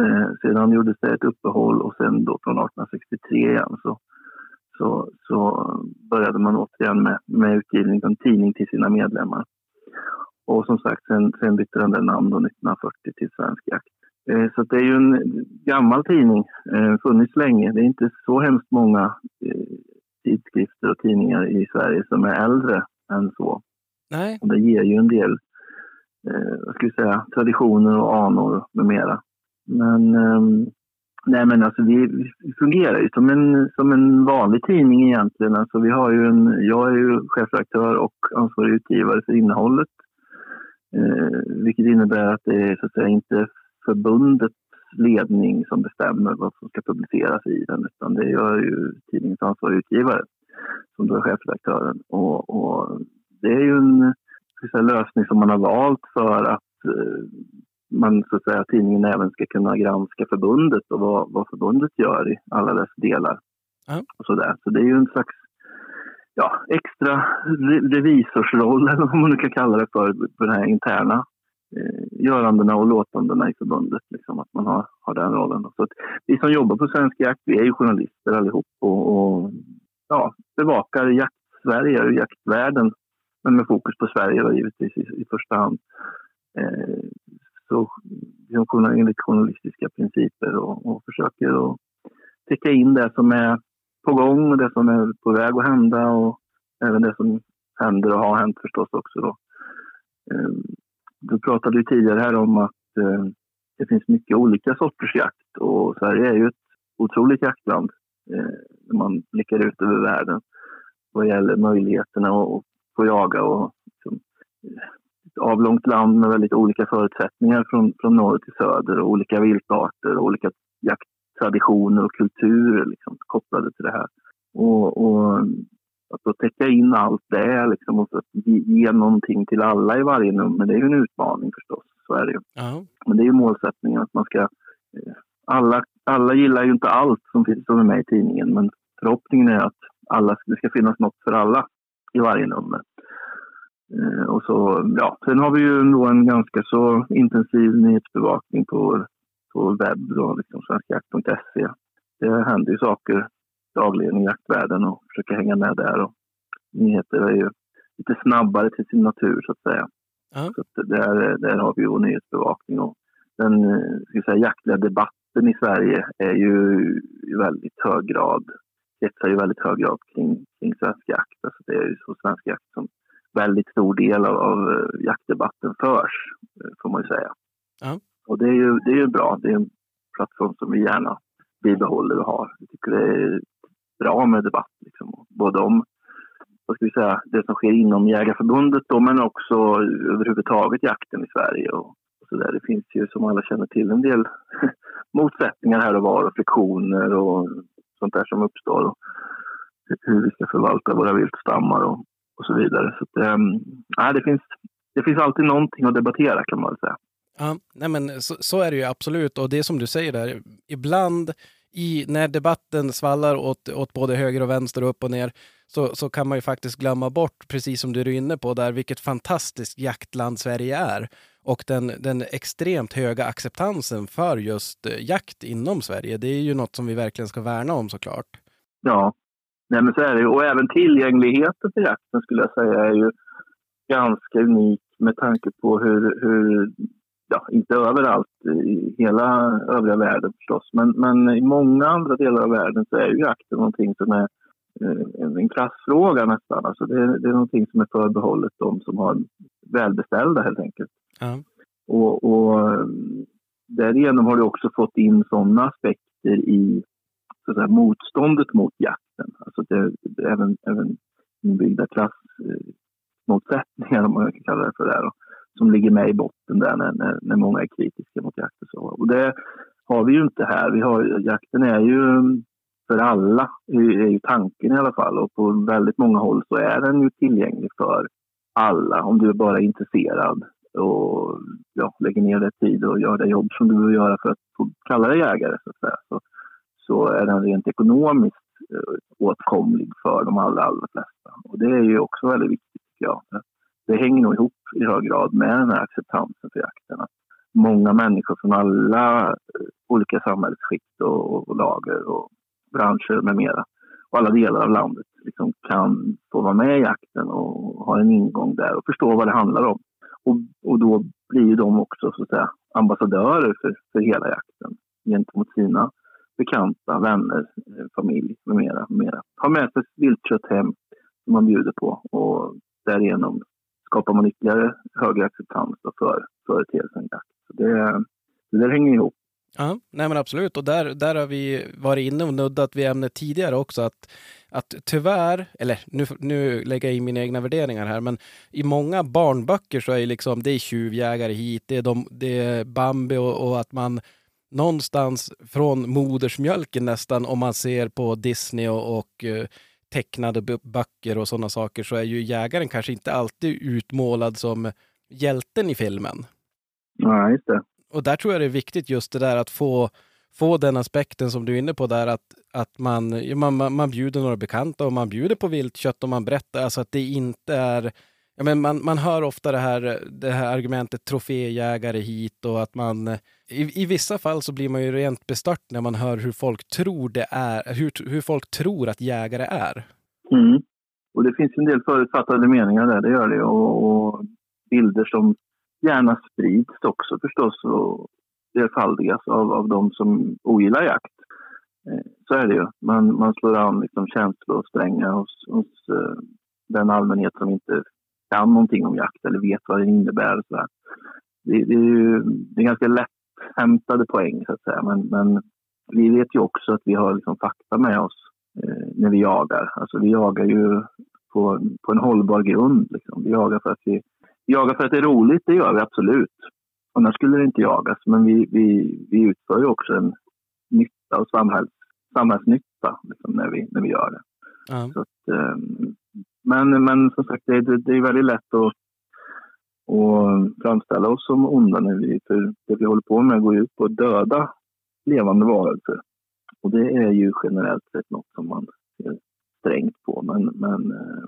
Eh, sedan gjordes det ett uppehåll och sen då från 1863 igen så, så, så började man återigen med, med utgivning av en tidning till sina medlemmar. Och som sagt, sen, sen bytte den där namn då 1940 till Svensk Jakt. Eh, så det är ju en gammal tidning, eh, funnits länge. Det är inte så hemskt många eh, tidskrifter och tidningar i Sverige som är äldre än så. Nej, Och det ger ju en del eh, vad ska vi säga, traditioner och anor med mera. Men, ehm, nej men alltså vi, fungerar ju som en, som en vanlig tidning egentligen. Alltså vi har ju en, jag är ju chefredaktör och ansvarig utgivare för innehållet. Eh, vilket innebär att det är så att säga inte förbundets ledning som bestämmer vad som ska publiceras i den utan det gör ju tidningens ansvarig utgivare som då är chefredaktören. Och, och det är ju en säga, lösning som man har valt för att eh, man så att säga tidningen även ska kunna granska förbundet och vad, vad förbundet gör i alla dess delar. Ja. Och så, där. så det är ju en slags ja, extra re- revisorsroll, eller *laughs* vad man nu kan kalla det för, för den här interna eh, görandena och låtandena i förbundet. Liksom, att man har, har den rollen. Så vi som jobbar på Svensk Jakt, vi är ju journalister allihop och, och ja, bevakar jakt-Sverige och jaktvärlden. Men med fokus på Sverige då, givetvis i, i första hand. Eh, så liksom, enligt journalistiska principer och, och försöker att täcka in det som är på gång och det som är på väg att hända och även det som händer och har hänt förstås också. Då. Ehm, du pratade ju tidigare här om att eh, det finns mycket olika sorters jakt och Sverige är ju ett otroligt jaktland eh, när man blickar ut över världen vad gäller möjligheterna att få jaga och liksom, avlångt land med väldigt olika förutsättningar från, från norr till söder och olika viltarter och olika jakttraditioner och kulturer liksom, kopplade till det här. Och, och att då täcka in allt det liksom, och att ge, ge någonting till alla i varje nummer, det är ju en utmaning förstås. Så är det ju. Ja. Men det är ju målsättningen att man ska... eh, Alla, alla gillar ju inte allt som finns som är med i tidningen, men förhoppningen är att alla, det ska finnas något för alla i varje nummer. Eh, Och så, ja, sen har vi ju ändå en ganska så intensiv nyhetsbevakning på på webb, då, liksom svenskjakt.se. Det händer ju saker dagligen i jaktvärlden och försöker hänga med där. Och nyheter är ju lite snabbare till sin natur så att säga. Ja. Så att där, där har vi ju nyhetsbevakning. Och den eh, ska säga, jaktliga debatten i Sverige är ju i väldigt hög grad kretsar ju väldigt hög grad kring, kring svensk jakt. Alltså det är ju så svensk jakt som väldigt stor del av, av eh, jaktdebatten förs, eh, får man ju säga. Ja. Och det är ju det är ju bra. Det är en plattform som vi gärna bibehåller och har. Jag tycker det är bra med debatt, liksom. både om vad ska vi säga, det som sker inom Jägarförbundet då, men också överhuvudtaget jakten i Sverige. Och, och så där. Det finns ju som alla känner till en del *laughs* motsättningar här och var och friktioner och sånt där som uppstår. Och hur vi ska förvalta våra viltstammar och, och så vidare. Så att, nej, det, finns, det finns alltid någonting att debattera kan man väl säga. Ja, nej men så, så är det ju absolut. Och det som du säger där, ibland i, när debatten svallar åt, åt både höger och vänster och upp och ner så, så kan man ju faktiskt glömma bort, precis som du är inne på där, vilket fantastiskt jaktland Sverige är. Och den, den extremt höga acceptansen för just eh, jakt inom Sverige. Det är ju något som vi verkligen ska värna om såklart. Ja, Nej, men så är det. Och även tillgängligheten till jakten skulle jag säga är ju ganska unik med tanke på hur, hur ja, inte överallt i hela övriga världen förstås, men, men i många andra delar av världen så är ju jakten någonting som är eh, en klassfråga nästan. Alltså det, det är någonting som är förbehållet de som har välbeställda helt enkelt. Ja. Och, och därigenom har du också fått in sådana aspekter i så att säga, motståndet mot jakten. Alltså det, det, även, även inbyggda klassmotsättningar, om man kan kalla det för det, då, som ligger med i botten där när, när, när många är kritiska mot jakt. Och, så. och det har vi ju inte här. Vi har, jakten är ju mm, för alla, är ju tanken i alla fall. Och på väldigt många håll så är den ju tillgänglig för alla om du är bara intresserad och ja, lägger ner det tid och gör det jobb som du behöver göra för att få kalla dig jägare. Så, att säga. Så, så är den rent ekonomiskt Eh, åtkomlig för de allra, allra flesta. Och det är ju också väldigt viktigt tycker jag. Det hänger nog ihop i hög grad med den här acceptansen för jakten. Att många människor från alla eh, olika samhällsskikt och, och lager och branscher med mera och alla delar av landet liksom kan få vara med i jakten och ha en ingång där och förstå vad det handlar om. Och, och då blir ju de också så att säga, ambassadörer för, för hela jakten gentemot sina bekanta, vänner, eh, familj med mera. Med mera. Ha med sig viltkött hem som man bjuder på och därigenom skapar man ytterligare högre acceptans för företeelsen jakt. Det, det där hänger ihop. Ja, nej men absolut. Och där, där har vi varit inne och nuddat vid ämnet tidigare också. Att, att tyvärr, eller nu, nu lägger jag in mina egna värderingar här, men i många barnböcker så är det liksom, det är tjuvjägare hit, det är, de, det är Bambi och, och att man någonstans från modersmjölken nästan, om man ser på Disney och, och eh, tecknade böcker och sådana saker, så är ju jägaren kanske inte alltid utmålad som hjälten i filmen. Ja, just det. Och där tror jag det är viktigt just det där att få, få den aspekten som du är inne på där att, att man, man, man bjuder några bekanta och man bjuder på viltkött och man berättar alltså att det inte är Ja, men man, man hör ofta det här, det här argumentet troféjägare hit och att man i, i vissa fall så blir man ju rent bestört när man hör hur folk tror det är, hur, hur folk tror att jägare är. Mm. Och det finns en del förutfattade meningar där, det gör det. Och, och bilder som gärna sprids också förstås och flerfaldigas av, av de som ogillar jakt. Eh, så är det ju. Man, man slår an liksom känslosträngar hos, hos eh, den allmänhet som inte kan någonting om jakt eller vet vad det innebär. Så det, det, är ju det är ganska lätthämtade poäng så att säga. Men, men vi vet ju också att vi har liksom fakta med oss eh, när vi jagar. Alltså vi jagar ju på, på en hållbar grund. Liksom. Vi jagar för att vi, vi jagar för att det är roligt, det gör vi absolut. Annars skulle det inte jagas. Men vi, vi, vi utför ju också en nytta och samhälls, samhällsnytta liksom, när, vi, när vi gör det. Mm. Så att, ehm, men, men som sagt, det, det, det är väldigt lätt att, att framställa oss som onda när vi, för det vi håller på med går ut på att döda levande varelser. Och det är ju generellt sett något som man ser strängt på. Men, men eh,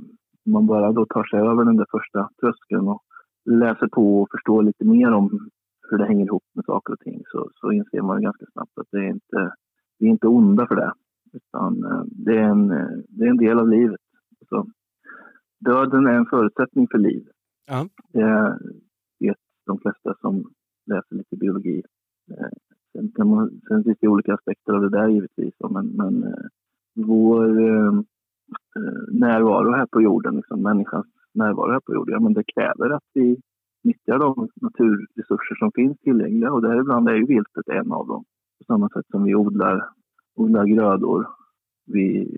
om man bara då tar sig över den där första tröskeln och läser på och förstår lite mer om hur det hänger ihop med saker och ting så, så inser man ganska snabbt att det är inte, vi är inte onda för det. Utan eh, det är en, det är en del av livet. Så döden är en förutsättning för liv. Ja. Det vet de flesta som läser lite biologi. Eh, sen, kan man, sen finns det olika aspekter av det där givetvis. Men, men eh, vår eh, närvaro här på jorden, liksom, människans närvaro här på jorden, ja, men det kräver att vi nyttjar de naturresurser som finns tillgängliga och däribland är ju viltet en av dem. På samma sätt som vi odlar, odlar grödor, vi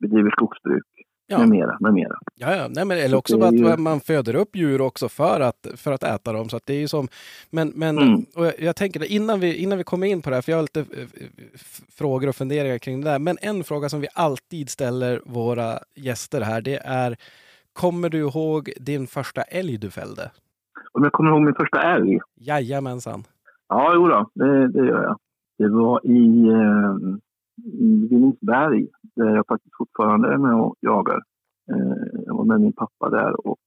bedriver skogsbruk Ja. med mera, med mera. Ja, ja. Nej, men, eller Så också att ju- man föder upp djur också för att, för att äta dem. Så att det är ju som, men men Mm. och jag, jag tänker innan vi, innan vi kommer in på det här, för jag har lite eh, f- frågor och funderingar kring det där. Men en fråga som vi alltid ställer våra gäster här, det är Kommer du ihåg din första älg du fällde? Om jag kommer ihåg min första älg? Jajamensan. Ja, jo då, det, det gör jag. Det var i, eh, i Villingsberg, där jag faktiskt fortfarande är med och jagar. Eh, jag var med min pappa där och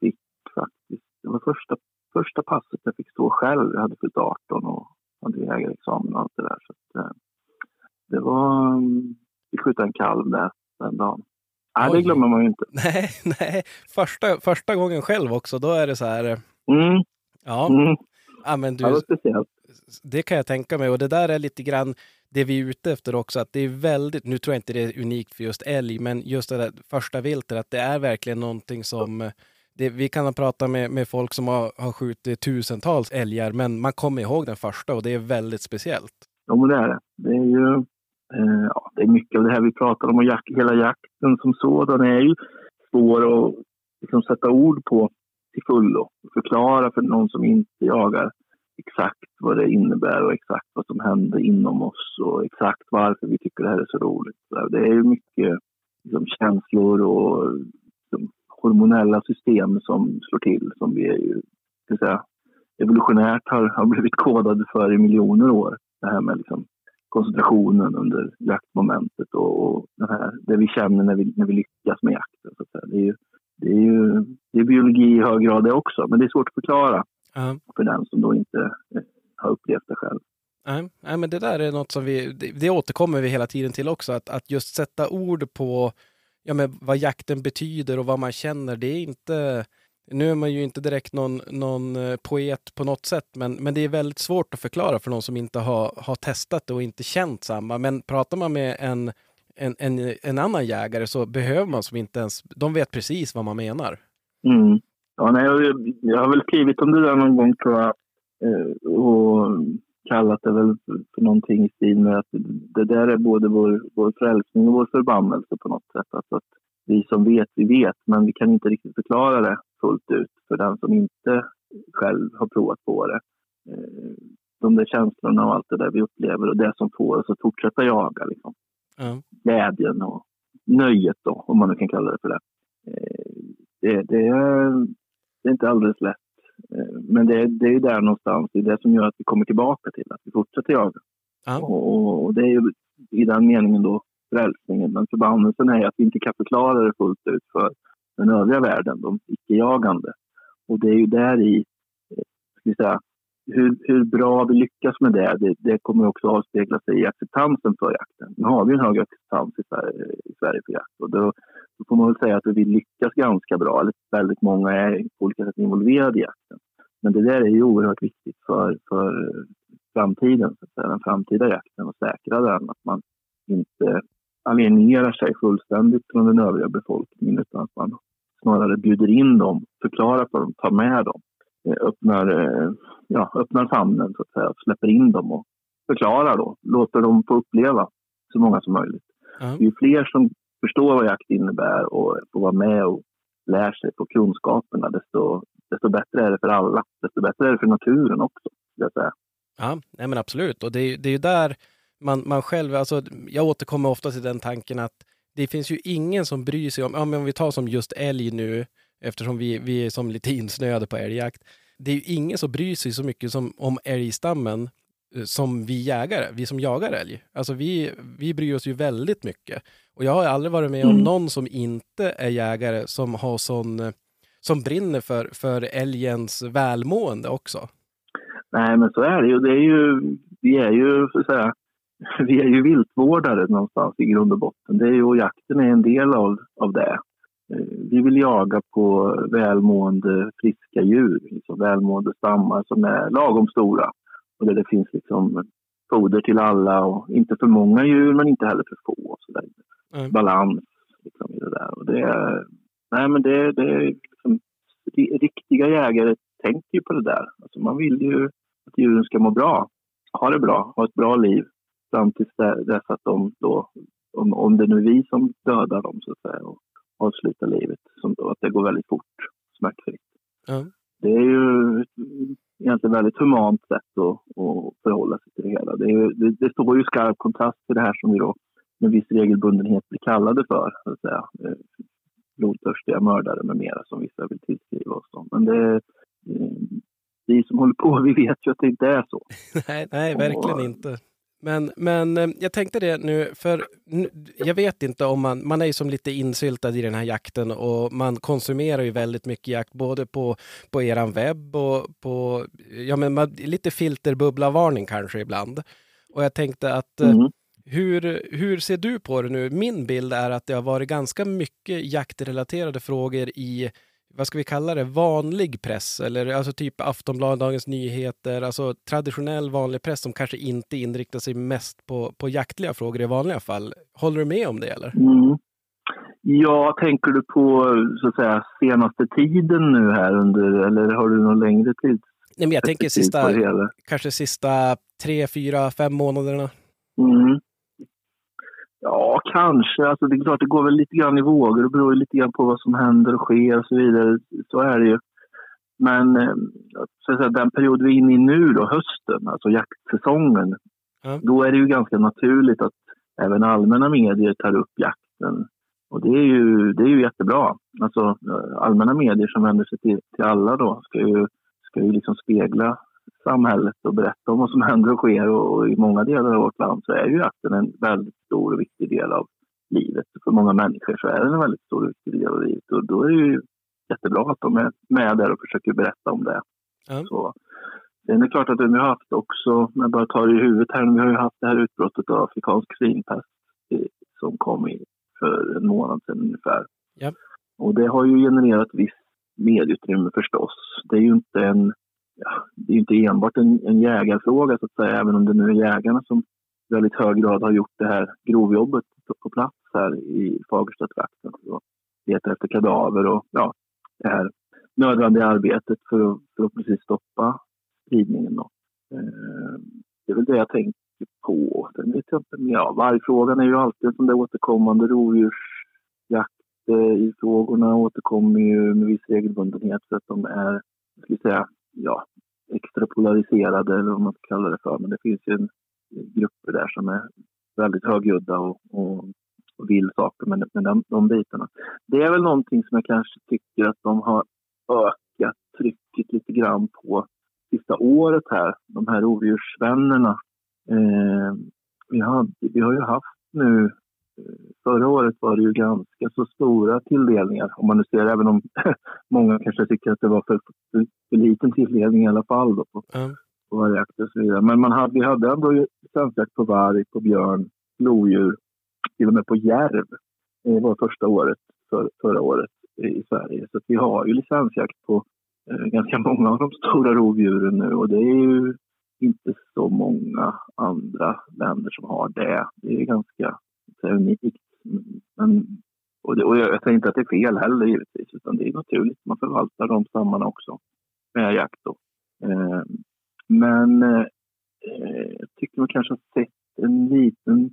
fick faktiskt, det var första, första passet jag fick stå själv. Jag hade fyllt 18 och hade jägarexamen och allt det där. Så att, eh, det var, mm, vi skjuta en kalv där den dagen. Nej, Oj. det glömmer man ju inte. *laughs* Nej, nej. Första, första gången själv också, då är det så här, eh, Mm, ja, mm. ja men Det du, speciellt. det kan jag tänka mig. Och det där är lite grann det vi är ute efter också, att det är väldigt, nu tror jag inte det är unikt för just älg, men just det där första viltet, att det är verkligen någonting som det, vi kan prata med, med folk som har, har skjutit tusentals älgar, men man kommer ihåg den första och det är väldigt speciellt. Ja, men det är det. Det är ju eh, ja, det är mycket av det här vi pratar om och jak hela jakten som sådan är ju svår att liksom, sätta ord på till fullo. Förklara för någon som inte jagar exakt vad det innebär och exakt vad som händer inom oss och exakt varför vi tycker det här är så roligt. Det är ju mycket liksom, känslor och liksom, hormonella system som slår till som vi är ju, ska säga, evolutionärt har, har blivit kodade för i miljoner år. Det här med liksom koncentrationen under jaktmomentet och, och det, här, det vi känner när vi, när vi lyckas med jakten. Så att säga. Det, är ju, det, är ju, det är biologi i hög grad det också, men det är svårt att förklara Ja. för den som då inte eh, har upplevt det själv. Nej, nej, men det där är något som vi, det, det återkommer vi hela tiden till också, att, att just sätta ord på ja, men vad jakten betyder och vad man känner, det är inte, nu är man ju inte direkt någon, någon eh, poet på något sätt, men, men det är väldigt svårt att förklara för någon som inte har, har testat det och inte känt samma. Men pratar man med en, en, en, en annan jägare så behöver man som inte ens, de vet precis vad man menar. Mm. Ja, nej, jag, jag har väl skrivit om det där någon gång tror jag eh, och kallat det väl för, någonting i stil med att det där är både vår, vår frälsning och vår förbannelse på något sätt. Alltså att vi som vet, vi vet, men vi kan inte riktigt förklara det fullt ut för den som inte själv har provat på det. Eh, de där känslorna och allt det där vi upplever och det som får oss att fortsätta jaga. Liksom Ja. glädjen och nöjet då, om man nu kan kalla det för det. Eh, Det, det, är, det är inte alldeles lätt. Eh, Men det, är- det är där någonstans, det är det som gör att vi kommer tillbaka till att vi fortsätter jaga. Ja. Och, och det är ju i den meningen då frälsningen. Men förbannelsen är att vi inte kan förklara det fullt ut för den övriga världen, de icke-jagande. Och det är ju där i, eh, ska vi säga, hur, hur bra vi lyckas med det, det, det kommer också avspegla sig i acceptansen för jakten. Nu har vi en hög acceptans i Sverige, i Sverige för jakt och då, då får man väl säga att vi lyckas ganska bra, eller väldigt många är på olika sätt involverade i jakten. Men det där är ju oerhört viktigt för, för framtiden, så att säga, den framtida jakten och säkra den, att man inte alienerar sig fullständigt från den övriga befolkningen utan att man snarare bjuder in dem, förklarar för dem, tar med dem, eh, öppnar, eh, ja, öppnar famnen så att säga, släpper in dem och förklarar då, låter dem få uppleva så många som möjligt. Ja. Ju fler som förstår vad jakt innebär och får vara med och lär sig på kunskaperna, desto, desto bättre är det för alla. Desto bättre är det för naturen också, skulle jag säga. Ja, nej men absolut. Och det är, det är ju där man, man själv, alltså jag återkommer ofta till den tanken att det finns ju ingen som bryr sig om, ja men om vi tar som just älg nu, eftersom vi, vi är som lite insnöade på älgjakt. Det är ju ingen som bryr sig så mycket som, om älgstammen eh, som vi jägare, vi som jagar älg. Alltså vi, vi bryr oss ju väldigt mycket. Och jag har aldrig varit med om Mm. någon som inte är jägare som har sån, eh, som brinner för, för älgens välmående också. Nej, men så är det ju. Det är ju vi är ju, så att säga, *laughs* vi är ju viltvårdare någonstans i grund och botten. Det är ju, och jakten är en del av, av det. Eh, Vi vill jaga på välmående, friska djur, liksom välmående stammar som är lagom stora. Och där det finns liksom foder till alla och inte för många djur men inte heller för få. Och så där. Mm. Balans liksom, i det där. Och det är, nej, men det, det är liksom, ri- riktiga jägare tänker ju på det där. Alltså man vill ju att djuren ska må bra, ha det bra, ha ett bra liv fram tills dess att de då, om, om det nu är vi som dödar dem så att säga och avslutar livet, som då, att det går väldigt fort, smärtfritt. Ja. Det är ju egentligen väldigt humant sätt att, att förhålla sig till det hela. Det, ju- det, det står ju i skarp kontrast till det här som vi då med viss regelbundenhet blir kallade för, så att säga. Eh, blodtörstiga mördare med mera som vissa vill tillskriva oss. Men det, eh, vi som håller på, vi vet ju att det inte är så. *laughs* Nej, nej verkligen Och- inte. Men, men eh, jag tänkte det nu, för jag vet inte om man, man är ju som lite insyltad i den här jakten och man konsumerar ju väldigt mycket jakt både på, på eran webb och på, ja men man, lite filterbubblavarning kanske ibland. Och jag tänkte att Mm. Hur, hur ser du på det nu? Min bild är att det har varit ganska mycket jaktrelaterade frågor i, vad ska vi kalla det, vanlig press eller alltså typ Aftonbladet, Dagens Nyheter, alltså traditionell vanlig press som kanske inte inriktar sig mest på, på jaktliga frågor i vanliga fall. Håller du med om det eller? Mm. Ja, tänker du på så att säga senaste tiden nu här under, eller har du någon längre tid? Nej, men jag tänker sista, kanske sista tre, fyra, fem månaderna. Mm. Ja, kanske. Alltså, det är klart, det går väl lite grann i vågor. Det beror lite grann på vad som händer och sker och så vidare. Så är det ju. Men eh, så att säga, den period vi är inne i nu, då, hösten, alltså jaktsäsongen, Ja. då är det ju ganska naturligt att även allmänna medier tar upp jakten. Och det är ju, det är ju jättebra. Alltså, eh, allmänna medier som vänder sig till, till alla då ska ju, ska ju liksom spegla samhället och berätta om vad som händer och sker. Och, i många delar av vårt land så är ju jakten en väldigt stor och viktig del av livet. För många människor så är den en väldigt stor och viktig del av livet. Och då är det ju jättebra att de är med där och försöker berätta om det. Ja. Så. Sen är det klart att vi har haft också, jag bara tar det i huvudet här, vi har ju haft det här utbrottet av afrikansk svinpest som kom i för en månad sedan ungefär. Ja. Och det har ju genererat visst medieutrymme förstås. Det är ju inte en ja, det är inte enbart en, en jägarfråga så att säga, även om det nu är jägarna som i väldigt hög grad har gjort det här grovjobbet på, på plats här i Fagerstatrakten Letar efter kadaver och ja, det här nödvändiga arbetet för att förhoppningsvis stoppa spridningen. Då. Eh, det är väl det jag tänker på. Sen vet jag inte. Ja, vargfrågan är ju alltid en sån där återkommande rovdjursjakt eh, i frågorna återkommer ju med viss regelbundenhet för att de är, ska säga, ja, extra polariserade eller vad man ska kalla det för. Men det finns ju en, grupper där som är väldigt högljudda och, och, och vill saker med, med de, de bitarna. Det är väl någonting som jag kanske tycker att de har ökat trycket lite grann på sista året här, de här rovdjursvännerna. Eh, vi, har, vi har ju haft nu, förra året var det ju ganska så stora tilldelningar. Om man nu ser, även om *laughs* många kanske tycker att det var för, för, för liten tilldelning i alla fall då på, Ja. på vargjakt och så vidare. Men man hade, vi hade ändå licensjakt på varg, på björn, lodjur, till och med på järv. Det var första året för, förra året i Sverige. Så vi har ju licensjakt på eh, ganska många av de stora rovdjuren nu och det är ju inte så många andra länder som har det. Det är ganska unikt. Men, och det, och jag, jag säger inte att det är fel heller givetvis, utan det är naturligt. Man förvaltar de stammarna också med jakt. Då. Eh, men eh, jag tycker man kanske har sett en liten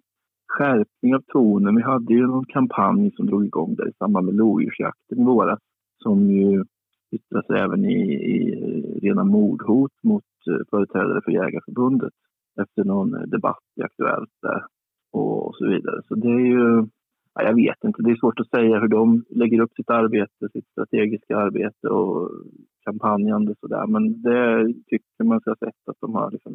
skärpning av tonen. Vi hade ju någon kampanj som drog igång där i samband med lodjursjakten i våras som ju yttrar sig även i, i rena mordhot mot eh, företrädare för Jägarförbundet efter någon debatt i Aktuellt där och så vidare. Så det är ju, ja, jag vet inte, det är svårt att säga hur de lägger upp sitt arbete, sitt strategiska arbete och kampanjande och sådär. Men det tycker man sig ha sett att de har liksom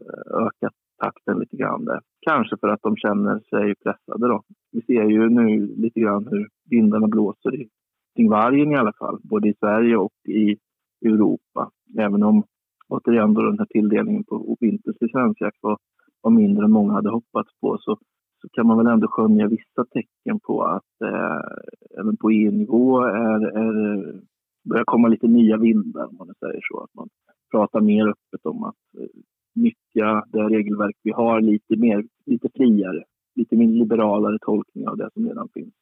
eh, ökat takten lite grann där. Kanske för att de känner sig pressade då. Vi ser ju nu lite grann hur vindarna blåser i, kring vargen i alla fall, både i Sverige och i Europa. Även om återigen då den här tilldelningen på vinterns licensjakt var, var mindre än många hade hoppats på så, så kan man väl ändå skönja vissa tecken på att eh, även på EU-nivå är, är, börjar komma lite nya vindar om man säger så. Att man pratar mer öppet om att eh, nyttja det regelverk vi har lite mer, lite friare, lite mer liberalare tolkning av det som redan finns.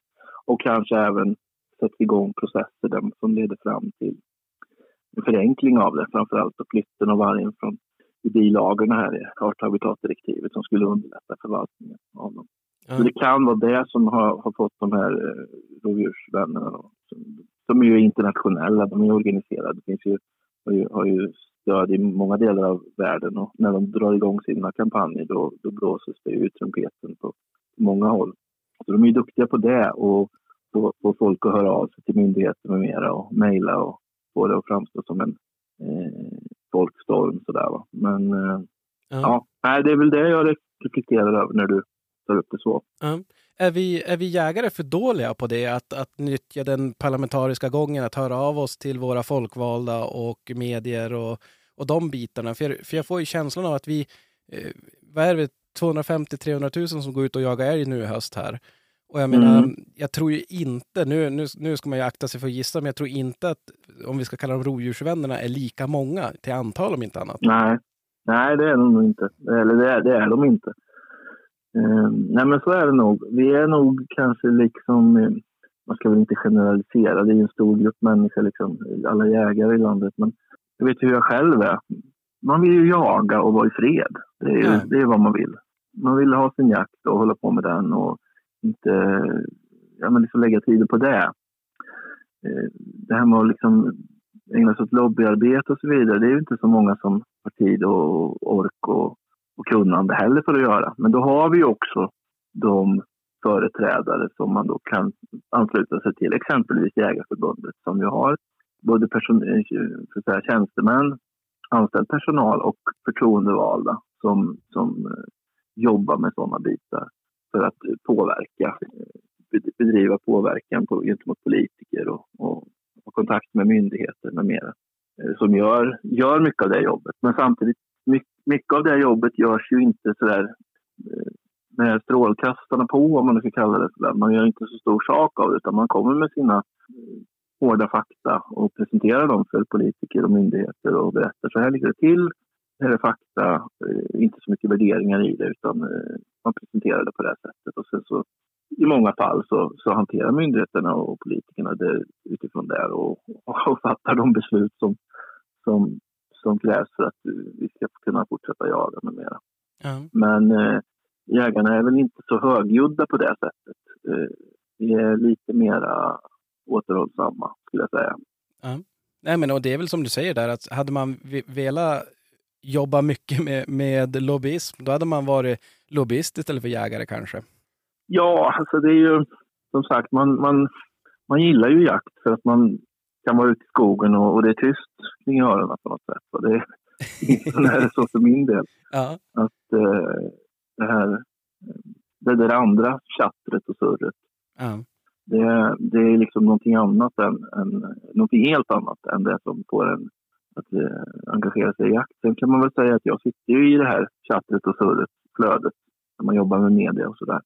Och kanske även sätta igång processer där, som leder fram till en förenkling av det, framförallt allt flytten av vargen från i bilagorna här i art habitatdirektivet som skulle underlätta förvaltningen av dem. Ja. Så det kan vara det som har, har fått de här eh, rovdjursvännerna då, som är ju internationella, de är organiserade. Det finns ju, har, ju, har ju stöd i många delar av världen och när de drar igång sina kampanjer då, då blåses det ut trumpeten på många håll. Så de är ju duktiga på det och få, få folk att höra av sig till myndigheter med mera och mejla och få det att framstå som en eh, folkstorm sådär va. Men eh, Ja. ja, nej, det är väl det jag reflekterar över när du tar upp det så. Ja. Är, vi, är vi jägare för dåliga på det? Att, att nyttja den parlamentariska gången, att höra av oss till våra folkvalda och medier och, och de bitarna? För, för jag får ju känslan av att vi, eh, vad är det, 250-300 000 som går ut och jagar älg nu i höst här. Och jag menar, Mm. jag tror ju inte, nu, nu, nu ska man ju akta sig för att gissa, men jag tror inte att, om vi ska kalla dem rovdjursvännerna, är lika många till antal om inte annat. Nej, nej det är de nog inte. Eller det är, det är de inte. Eh, nej men så är det nog. Vi är nog kanske liksom, eh, man ska väl inte generalisera, det är ju en stor grupp människor liksom, alla jägare i landet. Men jag vet hur jag själv är. Man vill ju jaga och vara i fred. Det är, ju, det är vad man vill. Man vill ha sin jakt och hålla på med den och inte ja, men liksom lägga tiden på det. Eh, det här med att liksom ägna sig åt lobbyarbete och så vidare, det är ju inte så många som har tid och ork och, och kunnande heller för att göra. Men då har vi ju också de företrädare som man då kan ansluta sig till, exempelvis Jägarförbundet som ju har både person, eh, så att säga, tjänstemän, anställd personal och förtroendevalda som, som eh, jobbar med sådana bitar för att påverka, bedriva påverkan på, gentemot politiker och, och, och kontakt med myndigheter med mera. Eh, som gör, gör mycket av det jobbet. Men samtidigt, mycket, mycket av det jobbet görs ju inte sådär eh, med strålkastarna på, om man nu ska kalla det sådär. Man gör inte så stor sak av det, utan man kommer med sina eh, hårda fakta och presenterar dem för politiker och myndigheter och berättar så här ligger det till. Är fakta, eh, inte så mycket värderingar i det utan eh, man presenterar det på det här sättet. Och sen så, I många fall så, så hanterar myndigheterna och politikerna det utifrån det och, *laughs* och fattar de beslut som, som, som krävs för att vi ska kunna fortsätta jaga med mera. Ja. Men eh, jägarna är väl inte så högljudda på det sättet. Eh, vi är lite mera återhållsamma skulle jag säga. Nej, men och det är väl som du säger där, att hade man ve- velat jobba mycket med, med lobbyism, då hade man varit lobbyist istället för jägare kanske. Ja, alltså det är ju som sagt, man, man, man gillar ju jakt för att man kan vara ute i skogen och, och det är tyst kring öronen på något sätt. Och det, det är *laughs* så för min del. Ja, Att eh, det här, det där andra tjattret och surret, Ja. Det, det är liksom någonting annat än, än, någonting helt annat än det som får en att eh, engagera sig i jakt. Sen kan man väl säga att jag sitter ju i det här chattret och surret, flödet, när man jobbar med media och sådär.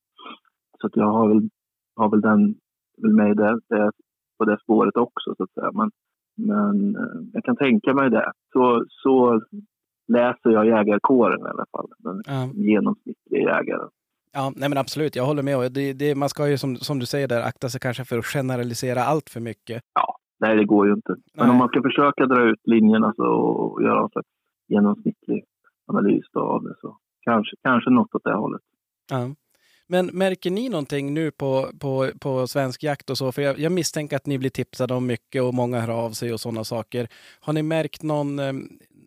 Så att jag har väl, har väl den, väl med det, det, på det spåret också så att säga. Men, men eh, jag kan tänka mig det. Så, så läser jag jägarkåren i alla fall. Den Ja. genomsnittliga jägaren. Ja, nej men absolut, jag håller med. Det, det, man ska ju som, som du säger där akta sig kanske för att generalisera allt för mycket. Nej, det går ju inte. Men Nej. om man ska försöka dra ut linjerna så, och göra en slags genomsnittlig analys av det så kanske, kanske något åt det hållet. Ja. Men märker ni någonting nu på, på, på svensk jakt och så? För jag, jag misstänker att ni blir tipsade om mycket och många hör av sig och sådana saker. Har ni märkt någon, eh,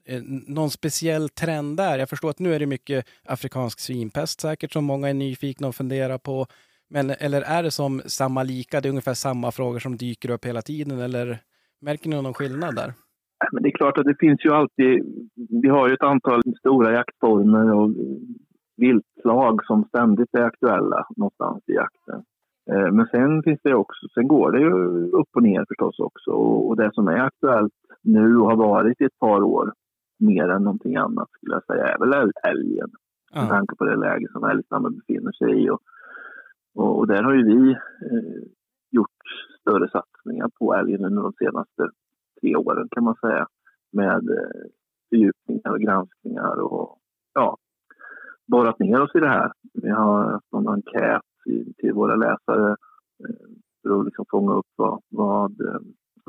eh, någon speciell trend där? Jag förstår att nu är det mycket afrikansk svinpest säkert som många är nyfikna och funderar på. Men, eller är det som samma lika? Det är ungefär samma frågor som dyker upp hela tiden eller märker ni någon skillnad där? Men det är klart att det finns ju alltid, vi har ju ett antal stora jaktformer och viltslag som ständigt är aktuella någonstans i jakten. Eh, Men sen finns det också, sen går det ju upp och ner förstås också och det som är aktuellt nu och har varit i ett par år mer än någonting annat skulle jag säga är väl äl- älgen med tanke på det läge som älgstammen befinner sig i. Och, och, och där har ju vi eh, gjort större satsningar på älgen under de senaste tre åren kan man säga. Med eh, fördjupningar och granskningar och ja, borrat ner oss i det här. Vi har haft en enkät i, till våra läsare eh, för att liksom fånga upp vad, vad eh,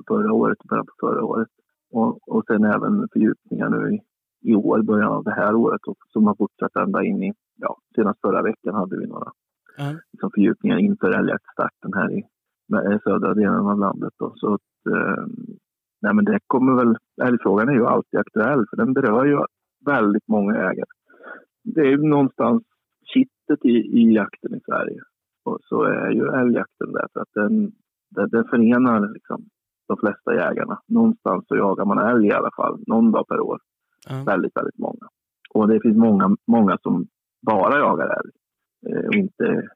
förra året, och början på förra året. Och, och sen även fördjupningar nu i, i år, början av det här året och som har fortsatt ända in i, ja, senast förra veckan hade vi några Ja. liksom fördjupningar inför älgjaktstarten här i med- södra delen av landet. Då. Så att, eh, nej men det kommer väl, älgfrågan är ju alltid aktuell för den berör ju väldigt många ägare. Det är ju någonstans kittet i, i jakten i Sverige. Och så är ju älgjakten där för att den, den, den förenar liksom de flesta jägarna. Någonstans så jagar man älg i alla fall, någon dag per år. Ja. Väldigt, väldigt många. Och det finns många, många som bara jagar älg Eh, och inte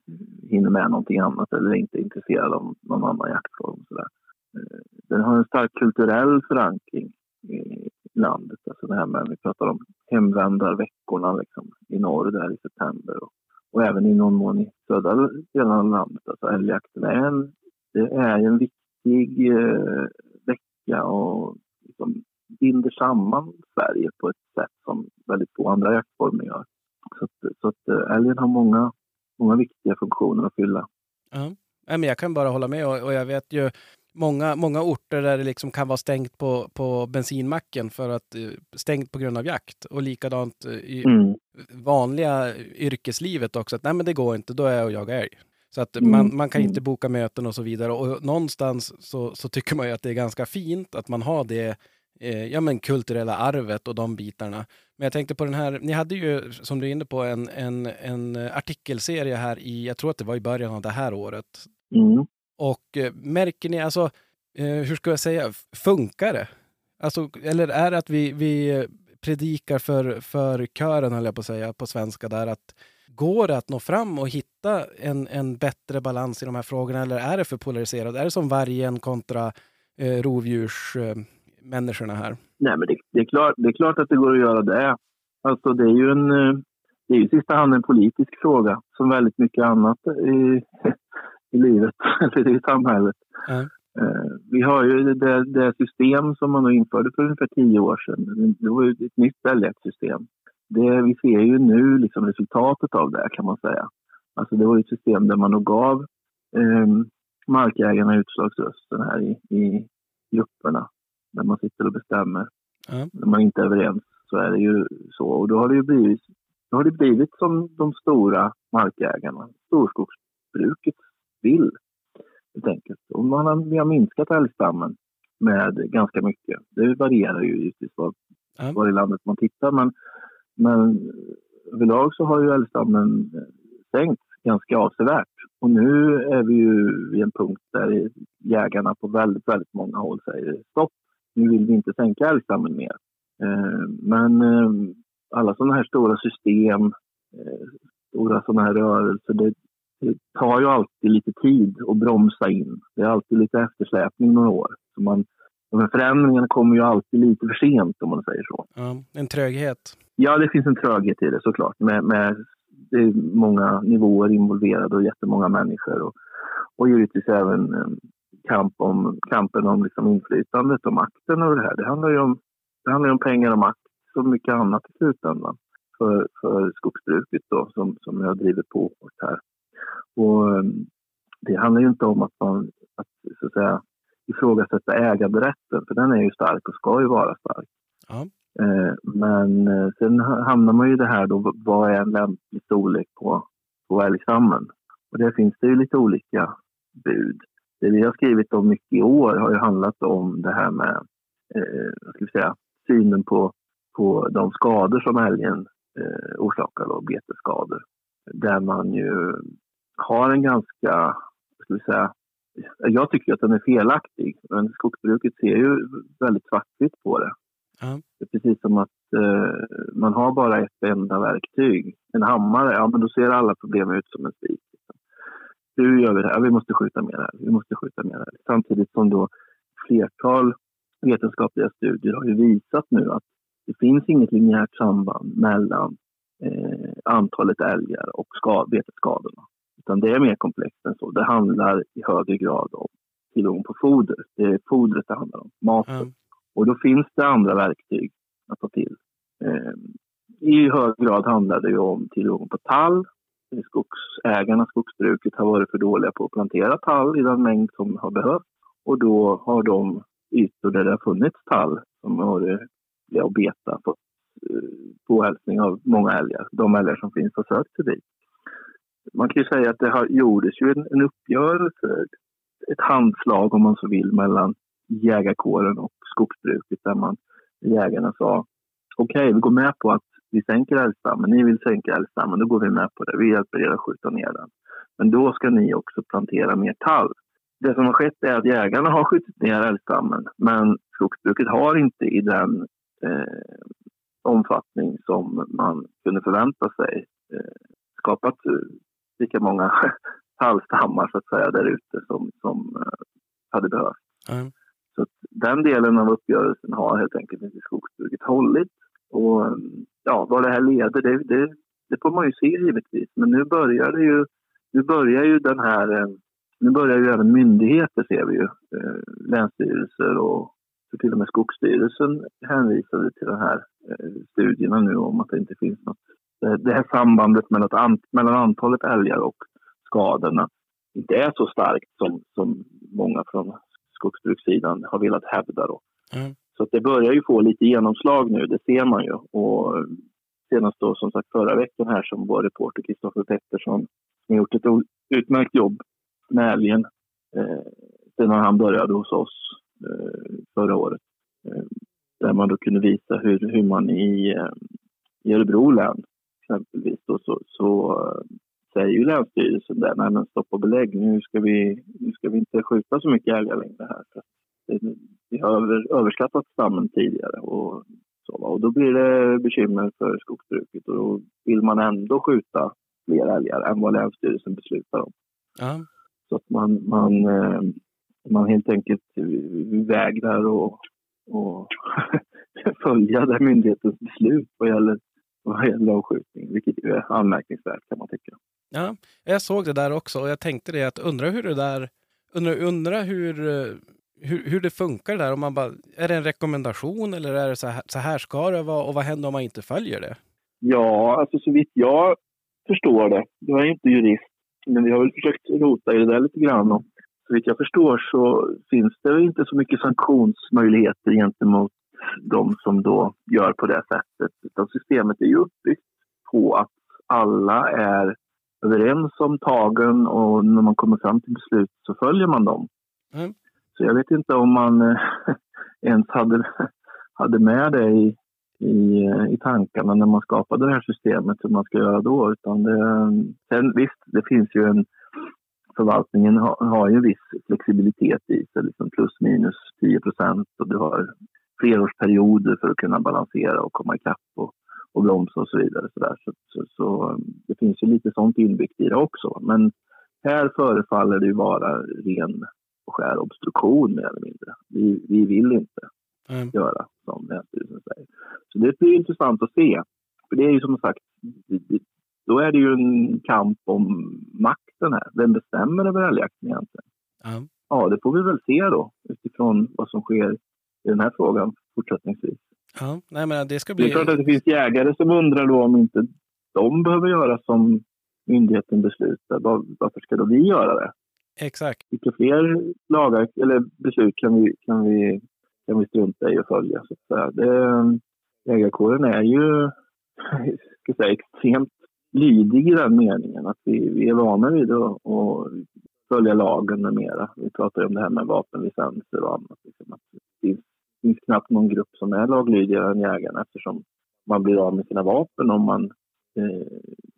hinner med någonting annat eller inte är intresserad av någon annan jaktform. Så där. Eh, den har en stark kulturell förankring i landet. Alltså det här med, vi pratar om hemvändarveckorna liksom, i norr där i september och, och även i någon mån i södra delen av landet. Alltså älgjakten är en, det är en viktig eh, vecka och liksom binder samman Sverige på ett sätt som väldigt få andra jaktformer gör. Så att, så att eh, älgen har många, många viktiga funktioner att fylla. Ja. Men jag kan bara hålla med och, och jag vet ju många, många orter där det liksom kan vara stängt på, på bensinmacken för att eh, stängt på grund av jakt och likadant eh, i Mm. vanliga yrkeslivet också. Att, nej, men det går inte, då är jag och jagar älg. Så att Mm. man, man kan Mm. inte boka möten och så vidare. Och någonstans så, så tycker man ju att det är ganska fint att man har det eh, ja, men kulturella arvet och de bitarna. Men jag tänkte på den här, ni hade ju som du är inne på en, en, en artikelserie här i, jag tror att det var i början av det här året. Mm. Och eh, märker ni, alltså, eh, hur ska jag säga, funkar det? Alltså, eller är det att vi, vi eh, predikar för, för kören, höll jag på att säga, på svenska där, att går det att nå fram och hitta en, en bättre balans i de här frågorna, eller är det för polariserat? Är det som vargen kontra eh, rovdjursmänniskorna eh, människorna här? Nej, men det, det, är klart, det är klart att det går att göra det. Alltså det är ju en, eh, det är i sista hand en politisk fråga som väldigt mycket annat i, *laughs* i livet, *laughs* eller i samhället. Eh, Vi har ju det, det system som man införde för ungefär tio år sedan. Det var ju ett nytt älgjaktssystem. Det, vi ser ju nu liksom resultatet av det kan man säga. Alltså det var ett system där man då gav eh, markägarna utslagsrösten här i, i grupperna. Där man sitter och bestämmer. Ja. När man inte är överens så är det ju så. Och då har det ju blivit, då har det blivit som de stora markägarna, storskogsbruket vill helt enkelt. Och man har, vi har minskat älgstammen med ganska mycket. Det varierar ju givetvis var, Ja. var i landet man tittar men, men överlag så har ju älgstammen sänkts ganska avsevärt. Och nu är vi ju vid en punkt där jägarna på väldigt, väldigt många håll säger stopp. Nu vill vi inte sänka älgstammen mer. Eh, men eh, alla sådana här stora system, eh, stora sådana här rörelser, det, det tar ju alltid lite tid att bromsa in. Det är alltid lite eftersläpning några år. Så man, de här förändringarna kommer ju alltid lite för sent om man säger så. Ja, en tröghet. Ja, det finns en tröghet i det såklart. Med, med, det är många nivåer involverade och jättemånga människor. Och, och givetvis även kamp om, kampen om liksom inflytandet och makten över det här. Det handlar ju om, det handlar om pengar och makt som mycket annat i slutändan för, för skogsbruket då, som, som jag driver på här. Och eh, det handlar ju inte om att man att, så att säga, ifrågasätta äganderätten, för den är ju stark och ska ju vara stark. Ja. Eh, men eh, sen hamnar man ju i det här då, vad är en lämplig storlek på, på älgstammen? Och där finns det ju lite olika bud. Det vi har skrivit om mycket i år har ju handlat om det här med eh, ska vi säga, synen på, på de skador som älgen eh, orsakar, då, betesskador. Där man ju har en ganska, ska vi säga, jag tycker att den är felaktig, men skogsbruket ser ju väldigt svartvitt på det. Ja. Det är precis som att eh, man har bara ett enda verktyg, en hammare, ja men då ser alla problem ut som en spik. Hur gör vi det här? Vi måste skjuta mer här. Vi måste skjuta mer här. Samtidigt som då flertal vetenskapliga studier har ju visat nu att det finns inget linjärt samband mellan eh, antalet älgar och skad, betesskadorna. Utan det är mer komplext än så. Det handlar i högre grad om tillgång på foder. Det är fodret det handlar om, maten. Ja. Och då finns det andra verktyg att ta till. Eh, I hög grad handlar det om tillgång på tall. Skogsägarna, skogsbruket har varit för dåliga på att plantera tall i den mängd som har behövts. Och då har de ytor där det har funnits tall som har varit ja, betat beta fått eh, påhälsning av många älgar. De älgar som finns har sökt sig dit. Man kan ju säga att det har, gjordes ju en, en uppgörelse, ett handslag om man så vill, mellan jägarkåren och skogsbruket där man, jägarna sa okej, vi går med på att vi sänker älgstammen, ni vill sänka älgstammen, då går vi med på det. Vi hjälper er att skjuta ner den. Men då ska ni också plantera mer tall. Det som har skett är att jägarna har skjutit ner älgstammen, men skogsbruket har inte i den eh, omfattning som man kunde förvänta sig eh, skapat eh, lika många *laughs* tallstammar så att säga där ute som, som eh, hade behövts. Ja. Så den delen av uppgörelsen har helt enkelt inte skogsbruket hållit. Och ja, vad det här leder, det, det, det får man ju se givetvis. Men nu börjar det ju, nu börjar ju den här, eh, nu börjar ju även myndigheter ser vi ju, eh, länsstyrelser och till och med Skogsstyrelsen hänvisade till de här eh, studierna nu om att det inte finns något, det, det här sambandet mellan, an, mellan antalet älgar och skadorna inte är så starkt som, som många från skogsbrukssidan har velat hävda. Då. Mm. Så att det börjar ju få lite genomslag nu, det ser man ju. Och senast då som sagt förra veckan här som vår reporter Kristoffer Pettersson som har gjort ett utmärkt jobb med älgen eh, sedan han började hos oss eh, förra året. Eh, där man då kunde visa hur, hur man i, eh, i Örebro län exempelvis då, så, så eh, säger ju Länsstyrelsen där, nej men stopp och belägg, nu ska vi, nu ska vi inte skjuta så mycket älgar längre här. Det, vi har över, överskattat stammen tidigare och så. Och då blir det bekymmer för skogsbruket och då vill man ändå skjuta fler älgar än vad Länsstyrelsen beslutar om. Ja. Så att man, man, eh, man helt enkelt vägrar att och *laughs* följa den myndighetens beslut vad gäller, vad gäller avskjutning, vilket är anmärkningsvärt kan man tycka. Ja, jag såg det där också och jag tänkte det att undra hur det där, undra, undra hur, eh, hur, hur det funkar där. Om man bara, är det en rekommendation eller är det så här, så här ska det vara och vad händer om man inte följer det? Ja, alltså så vitt jag förstår det, jag är inte jurist, men vi har väl försökt rota i det där lite grann. Och så vitt jag förstår så finns det inte så mycket sanktionsmöjligheter gentemot de som då gör på det sättet. Utan systemet är ju uppbyggt på att alla är överens om tagen och när man kommer fram till beslut så följer man dem. Mm. Så jag vet inte om man eh, *laughs* ens hade, *laughs* hade med det i, i, eh, i tankarna när man skapade det här systemet, hur man ska göra då. Utan det, sen visst, det finns ju en... Förvaltningen har, har ju en viss flexibilitet i sig, liksom plus minus 10 procent och du har flerårsperioder för att kunna balansera och komma ikapp och, och bromsa och så vidare. Så, där. Så, så, så det finns ju lite sånt inbyggt i det också. Men här förefaller det ju vara ren och skär obstruktion mer eller mindre. Vi, vi vill inte Mm. göra som Länsstyrelsen säger. Så det blir intressant att se. För det är ju som sagt, då är det ju en kamp om makten här. Vem bestämmer över älgjakten egentligen? Ja. Ja, det får vi väl se då utifrån vad som sker i den här frågan fortsättningsvis. Ja, nej men det ska Det är bli... klart att det finns jägare som undrar då om inte de behöver göra som myndigheten beslutar. Var- Varför ska då vi göra det? Exakt. Vilka fler lagar eller beslut kan vi, kan vi, kan vi strunta i att följa? Så att säga. det, jägarkåren är ju *laughs* ska säga, extremt lydig i den meningen att vi, vi är vana vid att, att följa lagen med mera. Vi pratar ju om det här med vapenlicenser och annat. Liksom att det finns, knappt någon grupp som är laglydigare än jägarna eftersom man blir av med sina vapen om man eh,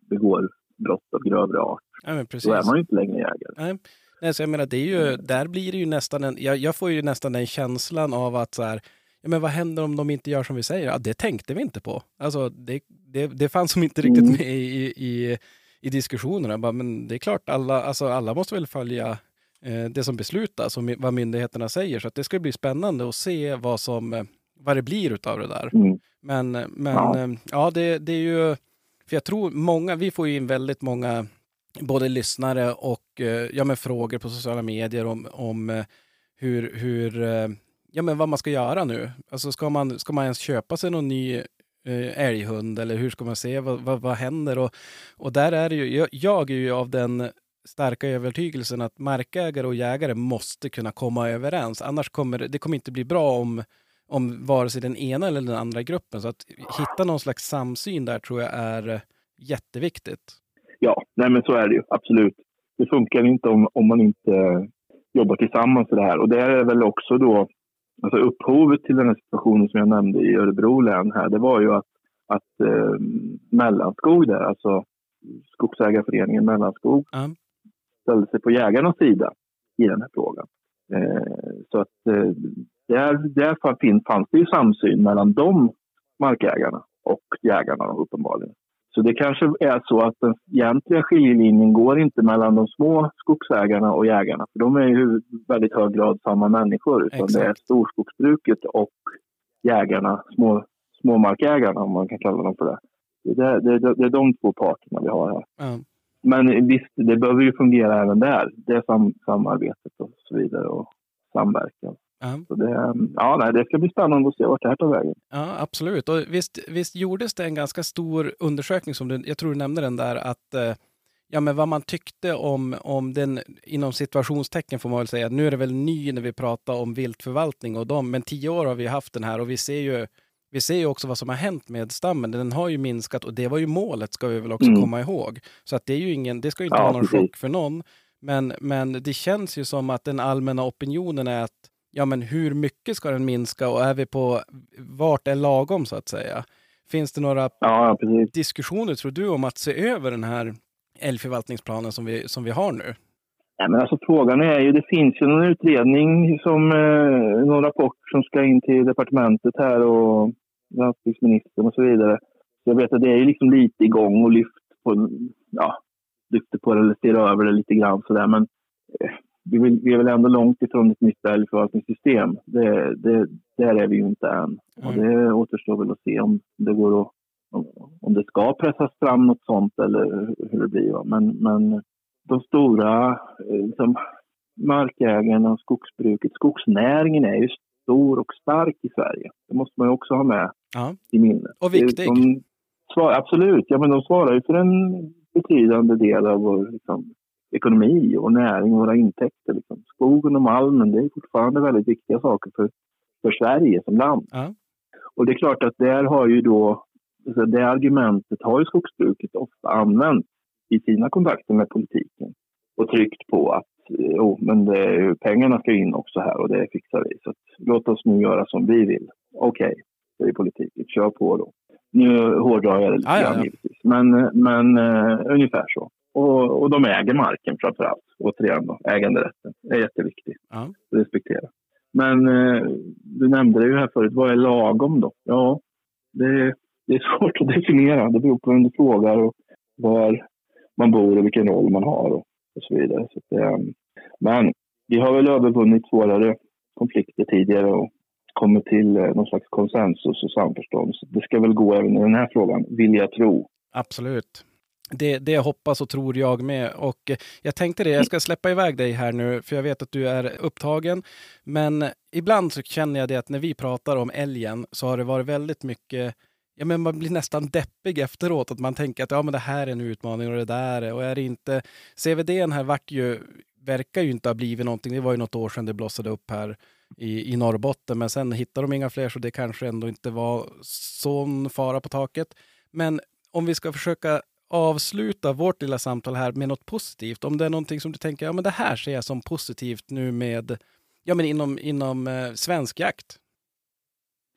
begår brott av grövre art. Ja. Då är man ju inte längre jägare. Nej, nej, så jag menar, det är ju, där blir det ju nästan en, jag, jag får ju nästan den känslan av att så här, ja men vad händer om de inte gör som vi säger? Ja, det tänkte vi inte på. Alltså, det, det, det fanns som inte riktigt Mm. med i, i, i diskussionerna. Bara, men det är klart, alla, alltså, alla måste väl följa eh, det som beslutas och vad myndigheterna säger. Så det ska bli spännande att se vad, som, eh, vad det blir utav det där. Mm. Men, men Ja. ja, ja det, det är ju... För jag tror många, vi får ju in väldigt många både lyssnare och eh, ja, men frågor på sociala medier om, om eh, hur, hur eh, ja, men vad man ska göra nu. Alltså ska man, ska man ens köpa sig någon ny älghund eller hur ska man se vad, vad, vad händer? Och, och där är det ju, jag, jag är ju av den starka övertygelsen att markägare och jägare måste kunna komma överens. Annars kommer det, kommer inte bli bra om, om vare sig den ena eller den andra gruppen. Så att hitta någon slags samsyn där tror jag är jätteviktigt. Ja, nej men så är det ju. Absolut. Det funkar inte om, om man inte jobbar tillsammans i det här. Och det är väl också då, alltså upphovet till den här situationen som jag nämnde i Örebro län här, det var ju att, att eh, Mellanskog där, alltså Skogsägarföreningen Mellanskog, Ja. ställde sig på jägarnas sida i den här frågan. Eh, så att eh, där, där fann- fin- fanns det ju samsyn mellan de markägarna och jägarna uppenbarligen. Så det kanske är så att den egentliga skiljelinjen går inte mellan de små skogsägarna och jägarna. För de är ju i väldigt hög grad samma människor. Utan det är Exakt. storskogsbruket och jägarna, små, småmarkägarna om man kan kalla dem för det. Det är, det, är, det är de två parterna vi har här. Ja. Men visst, det behöver ju fungera även där. Det är sam, samarbetet och så vidare och samverkan. Ja. Så det, ja, nej, det ska bli spännande att se vart det här tar vägen. Ja, absolut. Och visst, visst gjordes det en ganska stor undersökning, som du, jag tror du nämnde den där, att eh, ja, men vad man tyckte om, om den, inom situationstecken får man väl säga, nu är det väl ny när vi pratar om viltförvaltning och dem, men tio år har vi haft den här och vi ser ju vi ser ju också vad som har hänt med stammen. Den har ju minskat och det var ju målet, ska vi väl också Mm. komma ihåg. Så att det är ju ingen, det ska ju inte Ja, vara någon precis. chock för någon. Men, men det känns ju som att den allmänna opinionen är att ja, men hur mycket ska den minska och är vi på vart är lagom så att säga? Finns det några Ja, diskussioner tror du om att se över den här älgförvaltningsplanen som vi, som vi har nu? Nej, men alltså, frågan är ju, det finns ju någon utredning, som, eh, någon rapport som ska in till departementet här och landsbygdsministern och så vidare. Så jag vet att det är ju liksom lite igång och lyft på, ja, lyfter på det eller ser över det lite grann sådär. Men eh, vi, är väl ändå långt ifrån ett nytt älgförvaltningssystem. Det, det, där är vi ju inte än. Och det återstår väl att se om det går att om, det ska pressas fram något sånt eller hur det blir. Men, men de stora liksom, markägarna skogsbruket, skogsnäringen är ju stor och stark i Sverige. Det måste man ju också ha med Ja. i minnet. Och viktig. De svar, absolut, ja men de svarar ju för en betydande del av vår liksom, ekonomi och näring och våra intäkter. Liksom. Skogen och malmen, det är fortfarande väldigt viktiga saker för, för Sverige som land. Ja. Och det är klart att där har ju då, alltså det argumentet har ju skogsbruket ofta använt i sina kontakter med politiken och tryckt på att jo, men det, pengarna ska in också här och det fixar vi. Så att, låt oss nu göra som vi vill. Okej, säger politiken, kör på då. Nu hårdrar jag det lite grann givetvis, men, men eh, ungefär så. Och, och de äger marken framför allt. Återigen då, äganderätten är jätteviktig. Ja. Respektera. Men eh, du nämnde det ju här förut, vad är lagom då? Ja, det, det är *laughs* svårt att definiera. Det beror på vem du frågar och var man bor och vilken roll man har och, och så vidare. Så att, eh, men vi har väl övervunnit svårare konflikter tidigare och kommit till eh, någon slags konsensus och samförstånd. Så det ska väl gå även i den här frågan, vill jag tro. Absolut. Det, det hoppas och tror jag med. Och eh, jag tänkte det, jag ska släppa iväg dig här nu, för jag vet att du är upptagen. Men ibland så känner jag det att när vi pratar om älgen så har det varit väldigt mycket Ja, men man blir nästan deppig efteråt, att man tänker att ja, men det här är en utmaning och det där är, och är det inte... CVD här vart ju, verkar ju inte ha blivit någonting. Det var ju något år sedan det blossade upp här i, i Norrbotten, men sen hittade de inga fler så det kanske ändå inte var sån fara på taket. Men om vi ska försöka avsluta vårt lilla samtal här med något positivt. Om det är någonting som du tänker, ja men det här ser jag som positivt nu med, ja men inom, inom eh, svensk jakt.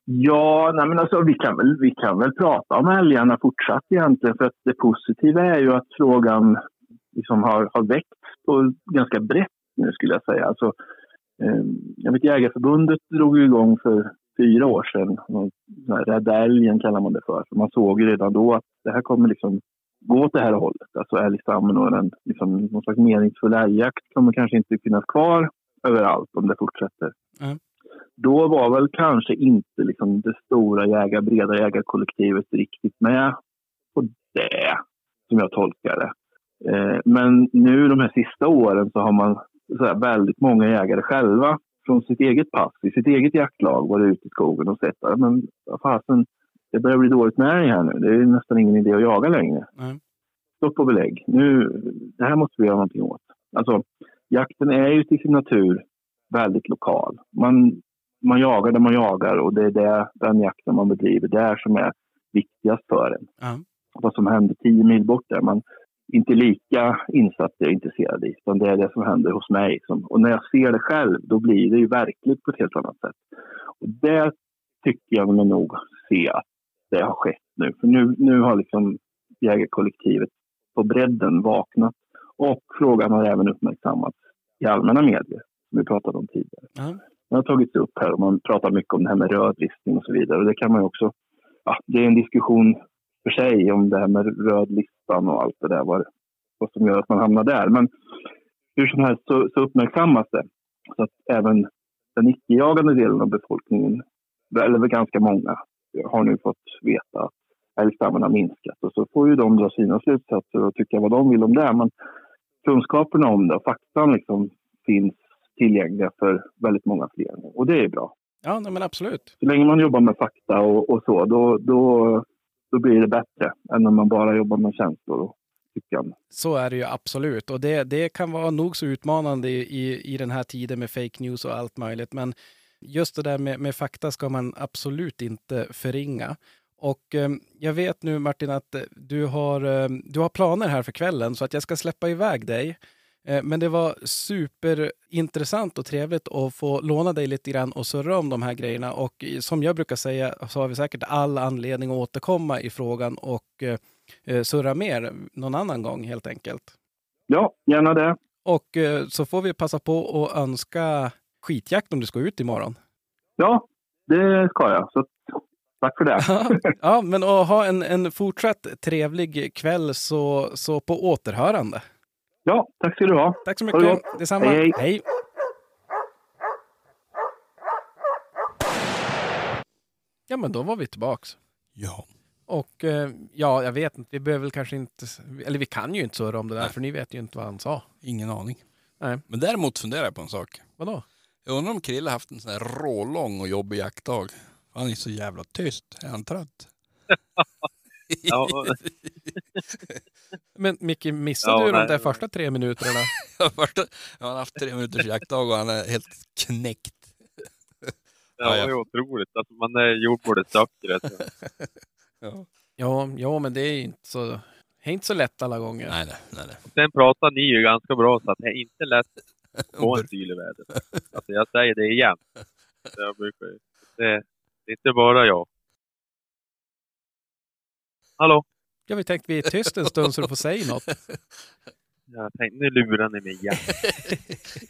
Ja, nej men alltså, vi, kan väl, vi kan väl prata om älgarna fortsatt egentligen. För att det positiva är ju att frågan liksom har, har väckts på ganska brett nu skulle jag säga. Alltså, eh, jag vet, Jägarförbundet drog igång för fyra år sedan. Rädda älgen kallar man det för. för. Man såg ju redan då att det här kommer liksom gå åt det här hållet. Alltså älgstammen och en, liksom, någon slags meningsfull älgjakt kommer kanske inte finnas kvar överallt om det fortsätter. Mm. Då var väl kanske inte liksom det stora jägar, breda jägarkollektivet riktigt med på det, som jag tolkar det. Eh, men nu de här sista åren så har man så här, väldigt många jägare själva från sitt eget pass, i sitt eget jaktlag, varit ute i skogen och sett att men fasen, det börjar bli dåligt med älg här nu. Det är nästan ingen idé att jaga längre. Mm. Stopp och belägg. Nu, det här måste vi göra någonting åt. Alltså, jakten är ju till sin natur väldigt lokal. Man, man jagar där man jagar och det är det, den jakten man bedriver där som är viktigast för en. Ja. Vad som händer tio mil bort är man inte lika insatt och intresserad i. Utan det är det som händer hos mig. Och när jag ser det själv, då blir det ju verkligt på ett helt annat sätt. Och det tycker jag mig nog se att det har skett nu. För nu, nu har liksom jägarkollektivet på bredden vaknat. Och frågan har även uppmärksammats i allmänna medier, som vi pratade om tidigare. Ja. Den har tagits upp här och man pratar mycket om det här med rödlistning och så vidare. Och det kan man också, ja, det är en diskussion för sig om det här med rödlistan och allt det där, vad, vad som gör att man hamnar där. Men hur som helst så, så uppmärksammas det. Så att även den icke-jagande delen av befolkningen, eller ganska många, har nu fått veta att älgstammen har minskat. Och så får ju de dra sina slutsatser och tycka vad de vill om det. Men kunskaperna om det och faktan liksom finns tillgängliga för väldigt många fler. Och det är bra. Ja, men absolut. Så länge man jobbar med fakta och, och så, då, då, då blir det bättre än om man bara jobbar med känslor och tyckande. Så är det ju absolut. Och det, det kan vara nog så utmanande i, i, i den här tiden med fake news och allt möjligt. Men just det där med, med fakta ska man absolut inte förringa. Och eh, jag vet nu Martin att eh, du har, eh, du har planer här för kvällen så att jag ska släppa iväg dig. Eh, Men det var superintressant och trevligt att få låna dig lite grann och surra om de här grejerna. Och som jag brukar säga så har vi säkert all anledning att återkomma i frågan och eh, eh, surra mer någon annan gång helt enkelt. Ja, gärna det. Och eh, så får vi passa på att önska skitjakt om du ska ut imorgon. Ja, det ska jag. Så tack för det. Ja, men att ha en, en fortsatt trevlig kväll så, så på återhörande. Ja, tack ska du ha. Tack så Ha det mycket. gott. Detsamma. Hej, hej. hej. Ja, men då var vi tillbaks. Ja. Och eh, ja, jag vet inte, vi behöver väl kanske inte, eller vi kan ju inte surra om det där, Nej. för ni vet ju inte vad han sa. Ingen aning. Nej. Men däremot funderar jag på en sak. Vadå? Jag undrar om Krille haft en sån här rålång och jobbig jaktdag. Han är så jävla tyst. Är han trött? *laughs* Ja. *laughs* Men Micke, missade Ja, du de nej. där första tre minuterna? *laughs* Första, han har haft tre minuters jaktdag och han är helt knäckt. Ja, det är otroligt. Alltså, man är gjord på det sökret. Ja. Ja, ja, men det är inte så, det är inte så lätt alla gånger. Nej, nej, nej. nej. Sen pratar ni ju ganska bra så att det är inte lätt få en syl i vädret. Alltså jag säger det igen. Jag brukar ju. Det, det är inte bara jag. Hallå? Ja, vi tänkte vi är tyst en stund så du får säga något. Jag tänkte, nu lurar ni mig igen.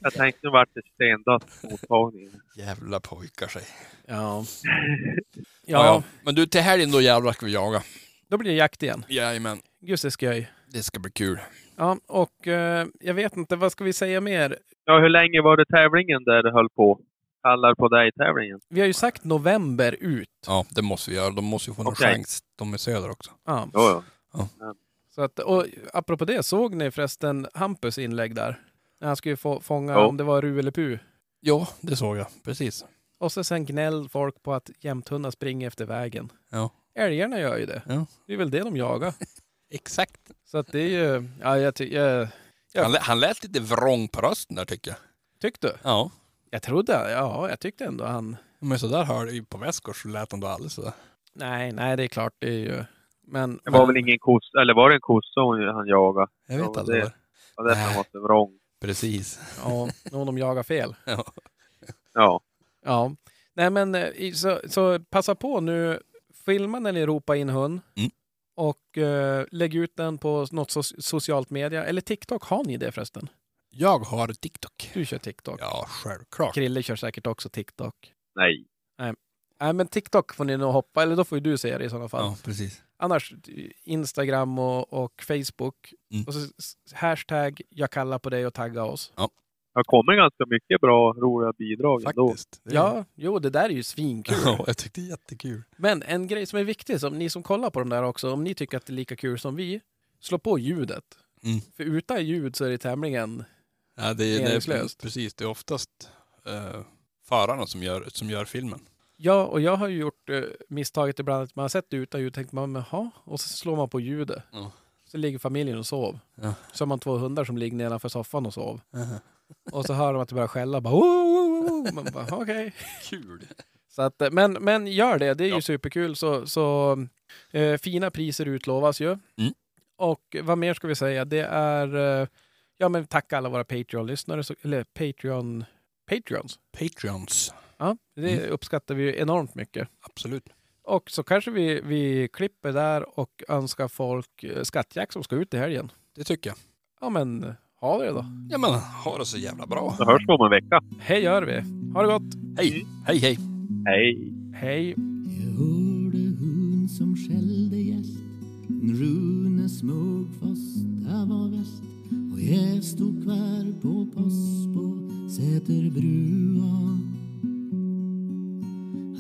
Jag tänkte nu vart det stendött på mottagningen. Jävla pojkar sig. *laughs* Ja. Ja. Ja. Men du, till helgen då jävlar ska vi jaga. då blir det jakt igen. Jajamän. Gud, det ska jag. Det ska bli kul. Ja, och eh, jag vet inte, vad ska vi säga mer? Ja, hur länge var det tävlingen där det höll på? Kallar på dig-tävlingen? Vi har ju sagt november ut. Ja, det måste vi göra. De måste ju få någon Okej. chans. De är söder också. Ja. Jo, jo. Så att, och apropå det, såg ni förresten Hampus inlägg där? När han skulle få, fånga Ja. om det var Ru eller Pu. Ja, det såg jag. Precis. Och så sen gnäll folk på att jämthundar springer efter vägen. Ja. Älgarna gör ju det. Ja. Det är väl det de jagar. *laughs* Exakt. Så att det är ju, ja jag, ty, jag Ja. Han, lä- han lät lite vrång på rösten där tycker jag. tyckte du? Ja. Jag trodde, ja jag tyckte ändå han, Men så där hör ju på Västgård så lät han då alldeles sådär. nej, nej det är klart det är ju, men, Det var men väl ingen kossa, eller var det en kossa han jagade? Jag vet aldrig. det- Ja, därför han var så vrång. Precis. ja, någon de jagar fel. *laughs* Ja. Ja. Ja, nej men eh, så, så passa på nu, filma när ni ropar in hund Mm. Och eh, lägg ut den på något so socialt media, eller TikTok, har ni det förresten? Jag har TikTok. Du kör TikTok. Ja, självklart. Krille kör säkert också TikTok. Nej. Nej men TikTok får ni nog hoppa, eller då får ju du säga det i sådana fall. Ja, precis. Annars Instagram och, och Facebook. Mm. Och så hashtag jag kallar på dig och tagga oss. Det har kommit ganska mycket bra, roliga bidrag ändå. Faktiskt. Det- Ja, jo det där är ju svinkul. Ja, jag tyckte det är jättekul. Men en grej som är viktig, som ni som kollar på de där också, om ni tycker att det är lika kul som vi, slå på ljudet. Mm. För utan ljud så är det tämligen... Ja, det är, Meningslöst. precis. Det är oftast eh, förarna som gör, som gör filmen. Ja, och jag har ju gjort eh, misstaget ibland att man har sett det utan ljud tänkt man, men, jaha, och så slår man på ljudet. Ja. Så ligger familjen och sov. Ja. Så har man två hundar som ligger nedanför soffan och sov. Aha. Och så hör de att det börjar skälla. Bara. Man bara, okej. Kul. Så att, eh, men, men gör det, det är ju Ja. superkul. Så, så eh, fina priser utlovas ju. Mm. Och vad mer ska vi säga? Det är, eh, ja men tacka alla våra Patreon-lyssnare, eller Patreon, Patreons. Patreons. Ja, det Mm. uppskattar vi enormt mycket. Absolut. Och så kanske vi, vi klipper där och önskar folk eh, skattjakt som ska ut i helgen. Det tycker jag. Ja men, ha det då. Ja men, ha det så jävla bra. Så hörs vi om en vecka. Hej gör vi. Ha det gott. Hej, hej, hej. Hej! Hej. Jag hörde hon som skällde gäst Rune smög fast det var väst Och jag stod kvar på post på Säterbrua